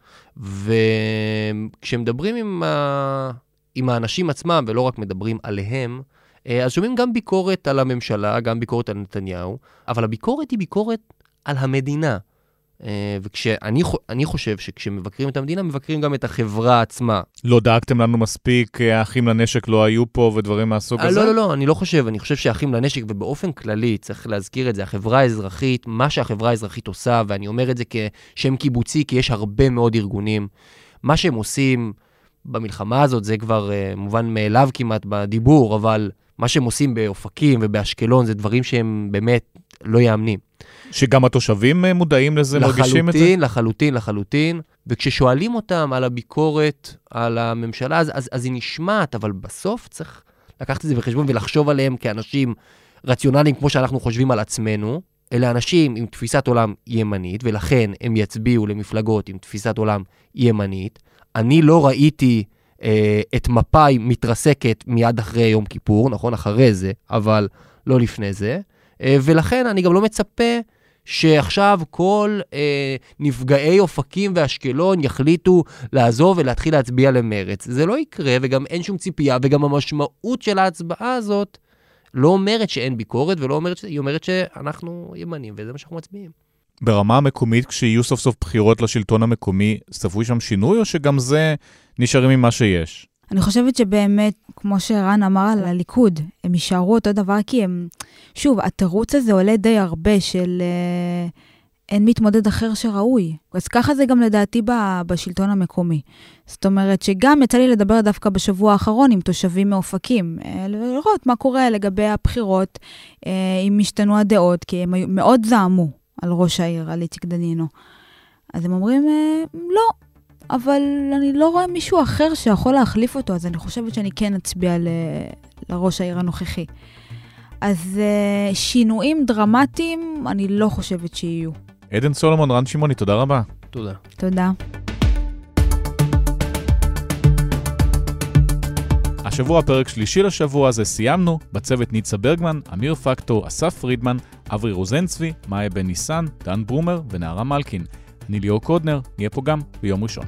וכשמדברים עם ה... עם האנשים עצמם, ולא רק מדברים עליהם, אה, אז שומעים גם ביקורת על הממשלה, גם ביקורת על נתניהו, אבל הביקורת היא ביקורת על המדינה. אה, וכשאני חושב שכשמבקרים את המדינה, מבקרים גם את החברה עצמה. לא דאגתם לנו מספיק, אה, האחים לנשק לא היו פה ודברים מהסוג הזה? לא, לא, לא, אני לא חושב. אני חושב שהאחים לנשק, ובאופן כללי, צריך להזכיר את זה, החברה האזרחית, מה שהחברה האזרחית עושה, ואני אומר את זה כשם קיבוצי, כי יש הרבה מאוד ארגונים, מה שהם עושים... במלחמה הזאת, זה כבר uh, מובן מאליו כמעט בדיבור, אבל מה שהם עושים באופקים ובאשקלון זה דברים שהם באמת לא יאמנים. שגם התושבים אה, מודעים לזה, מרגישים את זה? לחלוטין, לחלוטין, לחלוטין. וכששואלים אותם על הביקורת על הממשלה, אז, אז, אז היא נשמעת, אבל בסוף צריך לקחת את זה בחשבון ולחשוב עליהם כאנשים רציונליים כמו שאנחנו חושבים על עצמנו. אלה אנשים עם תפיסת עולם ימנית, ולכן הם יצביעו למפלגות עם תפיסת עולם ימנית. אני לא ראיתי אה, את מפא"י מתרסקת מיד אחרי יום כיפור, נכון? אחרי זה, אבל לא לפני זה. אה, ולכן אני גם לא מצפה שעכשיו כל אה, נפגעי אופקים ואשקלון יחליטו לעזוב ולהתחיל להצביע למרץ. זה לא יקרה, וגם אין שום ציפייה, וגם המשמעות של ההצבעה הזאת לא אומרת שאין ביקורת, ולא אומרת, היא אומרת שאנחנו ימנים, וזה מה שאנחנו מצביעים. ברמה המקומית, כשיהיו סוף סוף בחירות לשלטון המקומי, צפוי שם שינוי, או שגם זה נשארים עם מה שיש? אני חושבת שבאמת, כמו שרן אמר על הליכוד, הם יישארו אותו דבר כי הם... שוב, התירוץ הזה עולה די הרבה של אה, אין מתמודד אחר שראוי. אז ככה זה גם לדעתי ב, בשלטון המקומי. זאת אומרת שגם יצא לי לדבר דווקא בשבוע האחרון עם תושבים מאופקים, אה, לראות מה קורה לגבי הבחירות, אה, אם השתנו הדעות, כי הם מאוד זעמו. על ראש העיר, על איציק דנינו. אז הם אומרים, אה, לא, אבל אני לא רואה מישהו אחר שיכול להחליף אותו, אז אני חושבת שאני כן אצביע ל... לראש העיר הנוכחי. אז uh, שינויים דרמטיים, אני לא חושבת שיהיו. עדן סולומון, רן שמעוני, תודה רבה. תודה. תודה. השבוע פרק שלישי לשבוע הזה סיימנו, בצוות ניצה ברגמן, אמיר פקטור, אסף פרידמן, אברי רוזנצבי, מאיה בן ניסן, דן ברומר ונערה מלקין. אני ליאור קודנר, נהיה פה גם ביום ראשון.